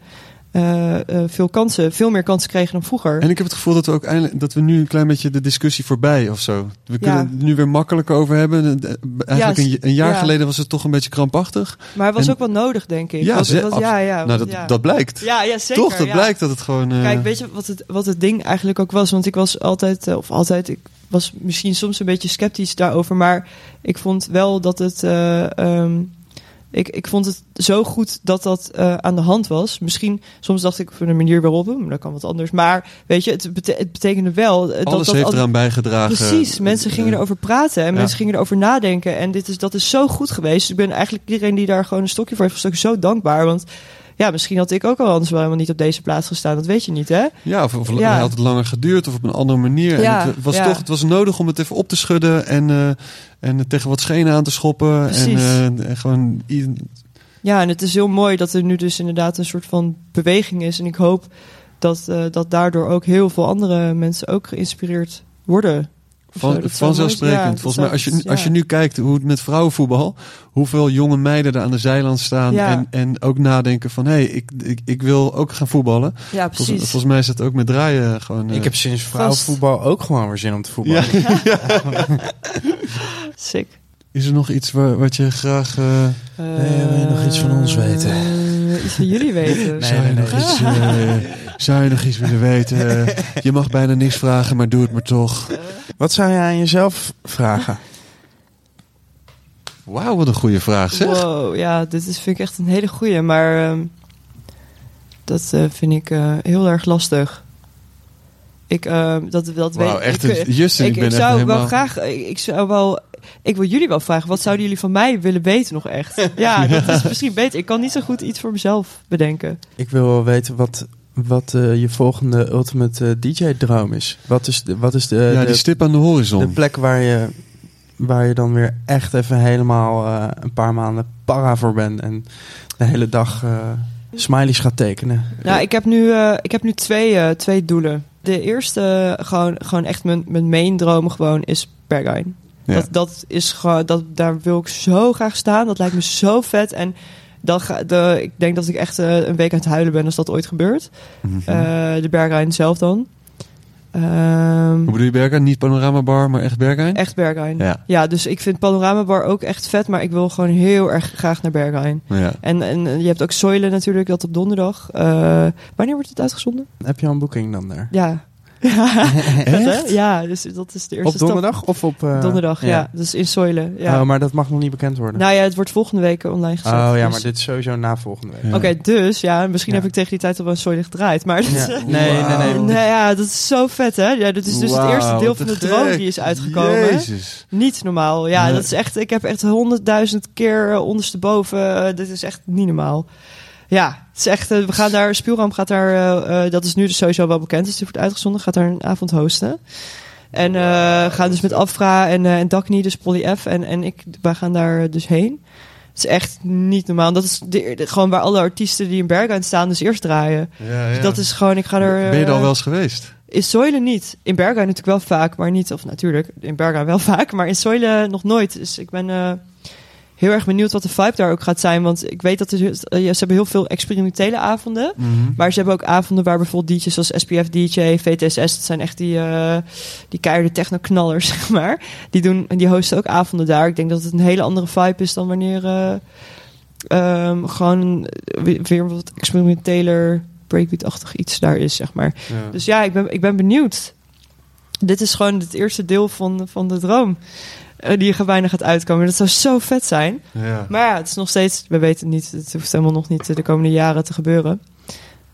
eh, eh, veel kansen, veel meer kansen kregen dan vroeger. en ik heb het gevoel dat we ook eindelijk dat we nu een klein beetje de discussie voorbij of zo. We kunnen Ja. het nu weer makkelijker over hebben. Eigenlijk Ja, een, een jaar ja. geleden was het toch een beetje krampachtig. maar het was en- ook wel nodig, denk ik. Ja, want- ja, ja, nou, dat, dat blijkt. ja, ja, zeker. toch, dat blijkt dat het gewoon. eh, Kijk, weet je wat het, wat het ding eigenlijk ook was? Want ik was altijd, of altijd, ik was misschien soms een beetje sceptisch daarover. Maar ik vond wel dat het. eh, ehm, ik, ik vond het zo goed dat dat eh, aan de hand was. Misschien, soms dacht ik van de manier waarop, maar dat kan wat anders. Maar weet je, het, bete- het betekende wel. eh, dat, alles dat heeft eraan bijgedragen. Precies, mensen gingen erover praten en ja. mensen gingen erover nadenken. En dit is, dat is zo goed geweest. Dus ik ben eigenlijk iedereen die daar gewoon een stokje voor heeft gestoken zo dankbaar. Want ja, misschien had ik ook al anders wel helemaal niet op deze plaats gestaan. Dat weet je niet, hè? Ja, of, of Ja. had het langer geduurd of op een andere manier. Ja, en het was ja. toch, het was nodig om het even op te schudden en, eh, en tegen wat schenen aan te schoppen. En, eh, en gewoon. Ja, en het is heel mooi dat er nu dus inderdaad een soort van beweging is. En ik hoop dat, eh, dat daardoor ook heel veel andere mensen ook geïnspireerd worden. Van, Dat vanzelfsprekend. ja, Volgens dat mij, als je, als je nu kijkt hoe het met vrouwenvoetbal, hoeveel jonge meiden er aan de zijland staan Ja. en, en ook nadenken van, hé, hey, ik, ik, ik wil ook gaan voetballen. Ja, Volgens, precies. volgens mij is het ook met draaien gewoon... eh, Ik heb sinds vrouwenvoetbal ook gewoon weer zin om te voetballen. ja. Sick. Is er nog iets waar, wat je graag... eh, Nee, wil je nog iets van ons weten? Eh, iets van jullie weten. Nee, zou, je nee, nog nee. Iets, eh, zou je nog iets willen weten? Eh, je mag bijna niks vragen, maar doe het maar toch. Wat zou je aan jezelf vragen? Wauw, wat een goede vraag zeg. Wow, ja, dit is, vind ik echt een hele goeie. Maar ehm, dat eh, vind ik eh, heel erg lastig. Ik, ehm, dat, dat Wauw, weet echt. ik. eh, een- Justin, ik, ik, ben ik echt zou helemaal... wel graag, ik, ik zou wel, ik wil jullie wel vragen, wat zouden jullie van mij willen weten nog echt? Ja, dat is misschien beter. Ik kan niet zo goed iets voor mezelf bedenken. Ik wil wel weten wat, wat eh, je volgende ultimate eh, DJ-droom is. Wat is, de, wat is de, ja, de, die stip aan de horizon. de plek waar je, waar je dan weer echt even helemaal eh, een paar maanden para voor bent en de hele dag eh, smileys gaat tekenen? Nou, ik heb nu, eh, ik heb nu twee, eh, twee doelen. De eerste, gewoon, gewoon echt mijn, mijn main droom gewoon, is Berghain. Ja. Dat, dat is gewoon, dat, daar wil ik zo graag staan. Dat lijkt me zo vet. En dan ga, de, ik denk dat ik echt eh, een week aan het huilen ben als dat ooit gebeurt. Mhm. Eh, de Berghain zelf dan. Ehm, Hoe bedoel je Berghain? Niet panoramabar, maar echt Berghain? echt Berghain. Ja. Ja, dus ik vind Panorama Bar ook echt vet. Maar ik wil gewoon heel erg graag naar Berghain. ja. En, en je hebt ook Soilen natuurlijk, dat op donderdag. Eh, wanneer wordt het uitgezonden? Heb je al een boeking dan daar? Ja. Ja, ja dus dat is de eerste Op donderdag of op... eh. Donderdag, ja. Dus in Soilen. Ja. Oh, maar dat mag nog niet bekend worden. Nou ja, het wordt volgende week online gezet. oh ja, dus- maar dit is sowieso na volgende week. Ja. Oké, dus ja, misschien heb ik tegen die tijd al wel een Soilen gedraaid. Maar dat. Nee, nee, nee. nee, ja, dat is zo vet, hè? Ja, dat is dus het eerste deel van de droom die is uitgekomen. Jezus. Niet normaal. Ja, Nee. dat is echt. Ik heb echt honderdduizend keer ondersteboven. eh, dit is echt niet normaal. Ja, het is echt. eh, we gaan daar. Spielraam gaat daar. eh, eh, dat is nu dus sowieso wel bekend. Dus die wordt uitgezonden. Gaat daar een avond hosten. En gaan dus met Afra en, en Dagny, dus Polly F. En, en ik. Wij gaan daar dus heen. Het is echt niet normaal. Dat is de, de- gewoon waar alle artiesten die in Berghain staan, dus eerst draaien. Ja, ja. Dat is gewoon. Ik ga er. Ben je al eh, wel eens geweest? in Soilen niet. In Berghain natuurlijk wel vaak, maar niet... Of natuurlijk, in Berghain wel vaak, maar in Soilen nog nooit. Dus ik ben heel erg benieuwd wat de vibe daar ook gaat zijn. Want ik weet dat er, eh, ze hebben heel veel experimentele avonden. Mhm. Maar ze hebben ook avonden waar bijvoorbeeld DJ's zoals SPF DJ, VTSS... dat zijn echt die, eh die keiharde techno-knallers, zeg maar. Die, doen, die hosten ook avonden daar. Ik denk dat het een hele andere vibe is dan wanneer... eh, ehm, gewoon weer, weer wat experimenteler, breakbeat-achtig iets daar is, zeg maar. Ja. Dus ja, ik ben, ik ben benieuwd. Dit is gewoon het eerste deel van, van de droom. Eh, die er bijna gaat uitkomen. Dat zou zo vet zijn. ja. Maar ja, het is nog steeds... We weten het niet. Het hoeft helemaal nog niet eh, de komende jaren te gebeuren.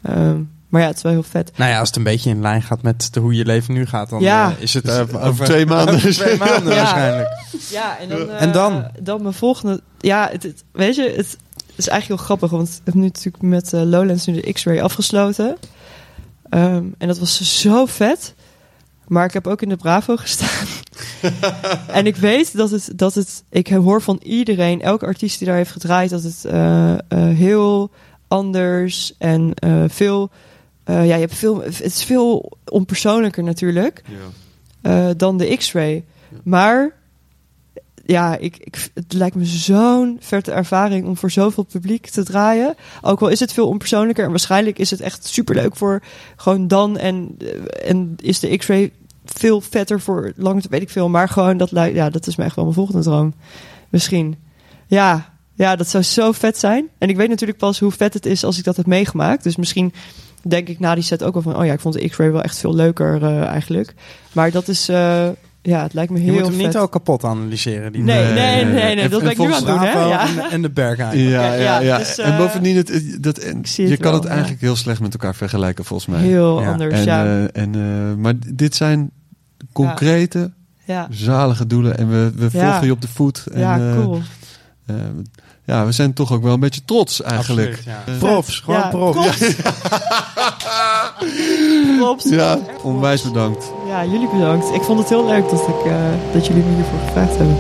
Ehm, maar ja, het is wel heel vet. Nou ja, als het een beetje in lijn gaat met de, hoe je leven nu gaat, dan Ja. eh, is het Dus over twee maanden. over twee maanden Ja. waarschijnlijk. Ja, en dan... En dan? Dan mijn volgende... Ja, het, het- weet je, het is eigenlijk heel grappig. Want ik heb nu natuurlijk met Lowlands nu de X-Ray afgesloten. Ehm, en dat was zo vet. Maar ik heb ook in de Bravo gestaan. en ik weet dat het, dat het... Ik hoor van iedereen, elke artiest die daar heeft gedraaid... dat het eh, eh, heel anders en eh, veel... ja, je hebt veel, het is veel onpersoonlijker natuurlijk Ja. dan de X-ray. Maar ja, ik, ik, het lijkt me zo'n verte ervaring om voor zoveel publiek te draaien. Ook al is het veel onpersoonlijker en waarschijnlijk is het echt superleuk voor gewoon dan en, en is de X-ray veel vetter voor lang, weet ik veel. Maar gewoon dat lijkt, ja, dat is me echt wel mijn volgende droom. Misschien. Ja, ja, dat zou zo vet zijn. En ik weet natuurlijk pas hoe vet het is als ik dat heb meegemaakt. Dus misschien denk ik na die set ook wel van, oh ja, ik vond de X-ray wel echt veel leuker eh, eigenlijk. Maar dat is, eh, ja, het lijkt me Je heel moet hem vet. niet al kapot analyseren. Die Nee, Nee, nee, nee, nee. dat en ben ik nu aan het doen, hè? Ja. En, de Berghain. Ja, ja, Ja, ja. dus, en eh, bovendien, het, dat, en, je het kan wel, het ja. eigenlijk heel slecht met elkaar vergelijken, volgens mij. Heel Ja. anders, en, ja. eh, en, eh, maar dit zijn concrete, ja. zalige doelen. En we, we Ja. volgen je op de voet. En, Ja, eh, cool. Ja, we zijn toch ook wel een beetje trots eigenlijk. Absoluut, ja. Eh, Profs, gewoon Ja, profs. Ja, Echt onwijs bedankt. Ja, jullie bedankt. Ik vond het heel leuk dat, ik, eh, dat jullie me hiervoor gevraagd hebben.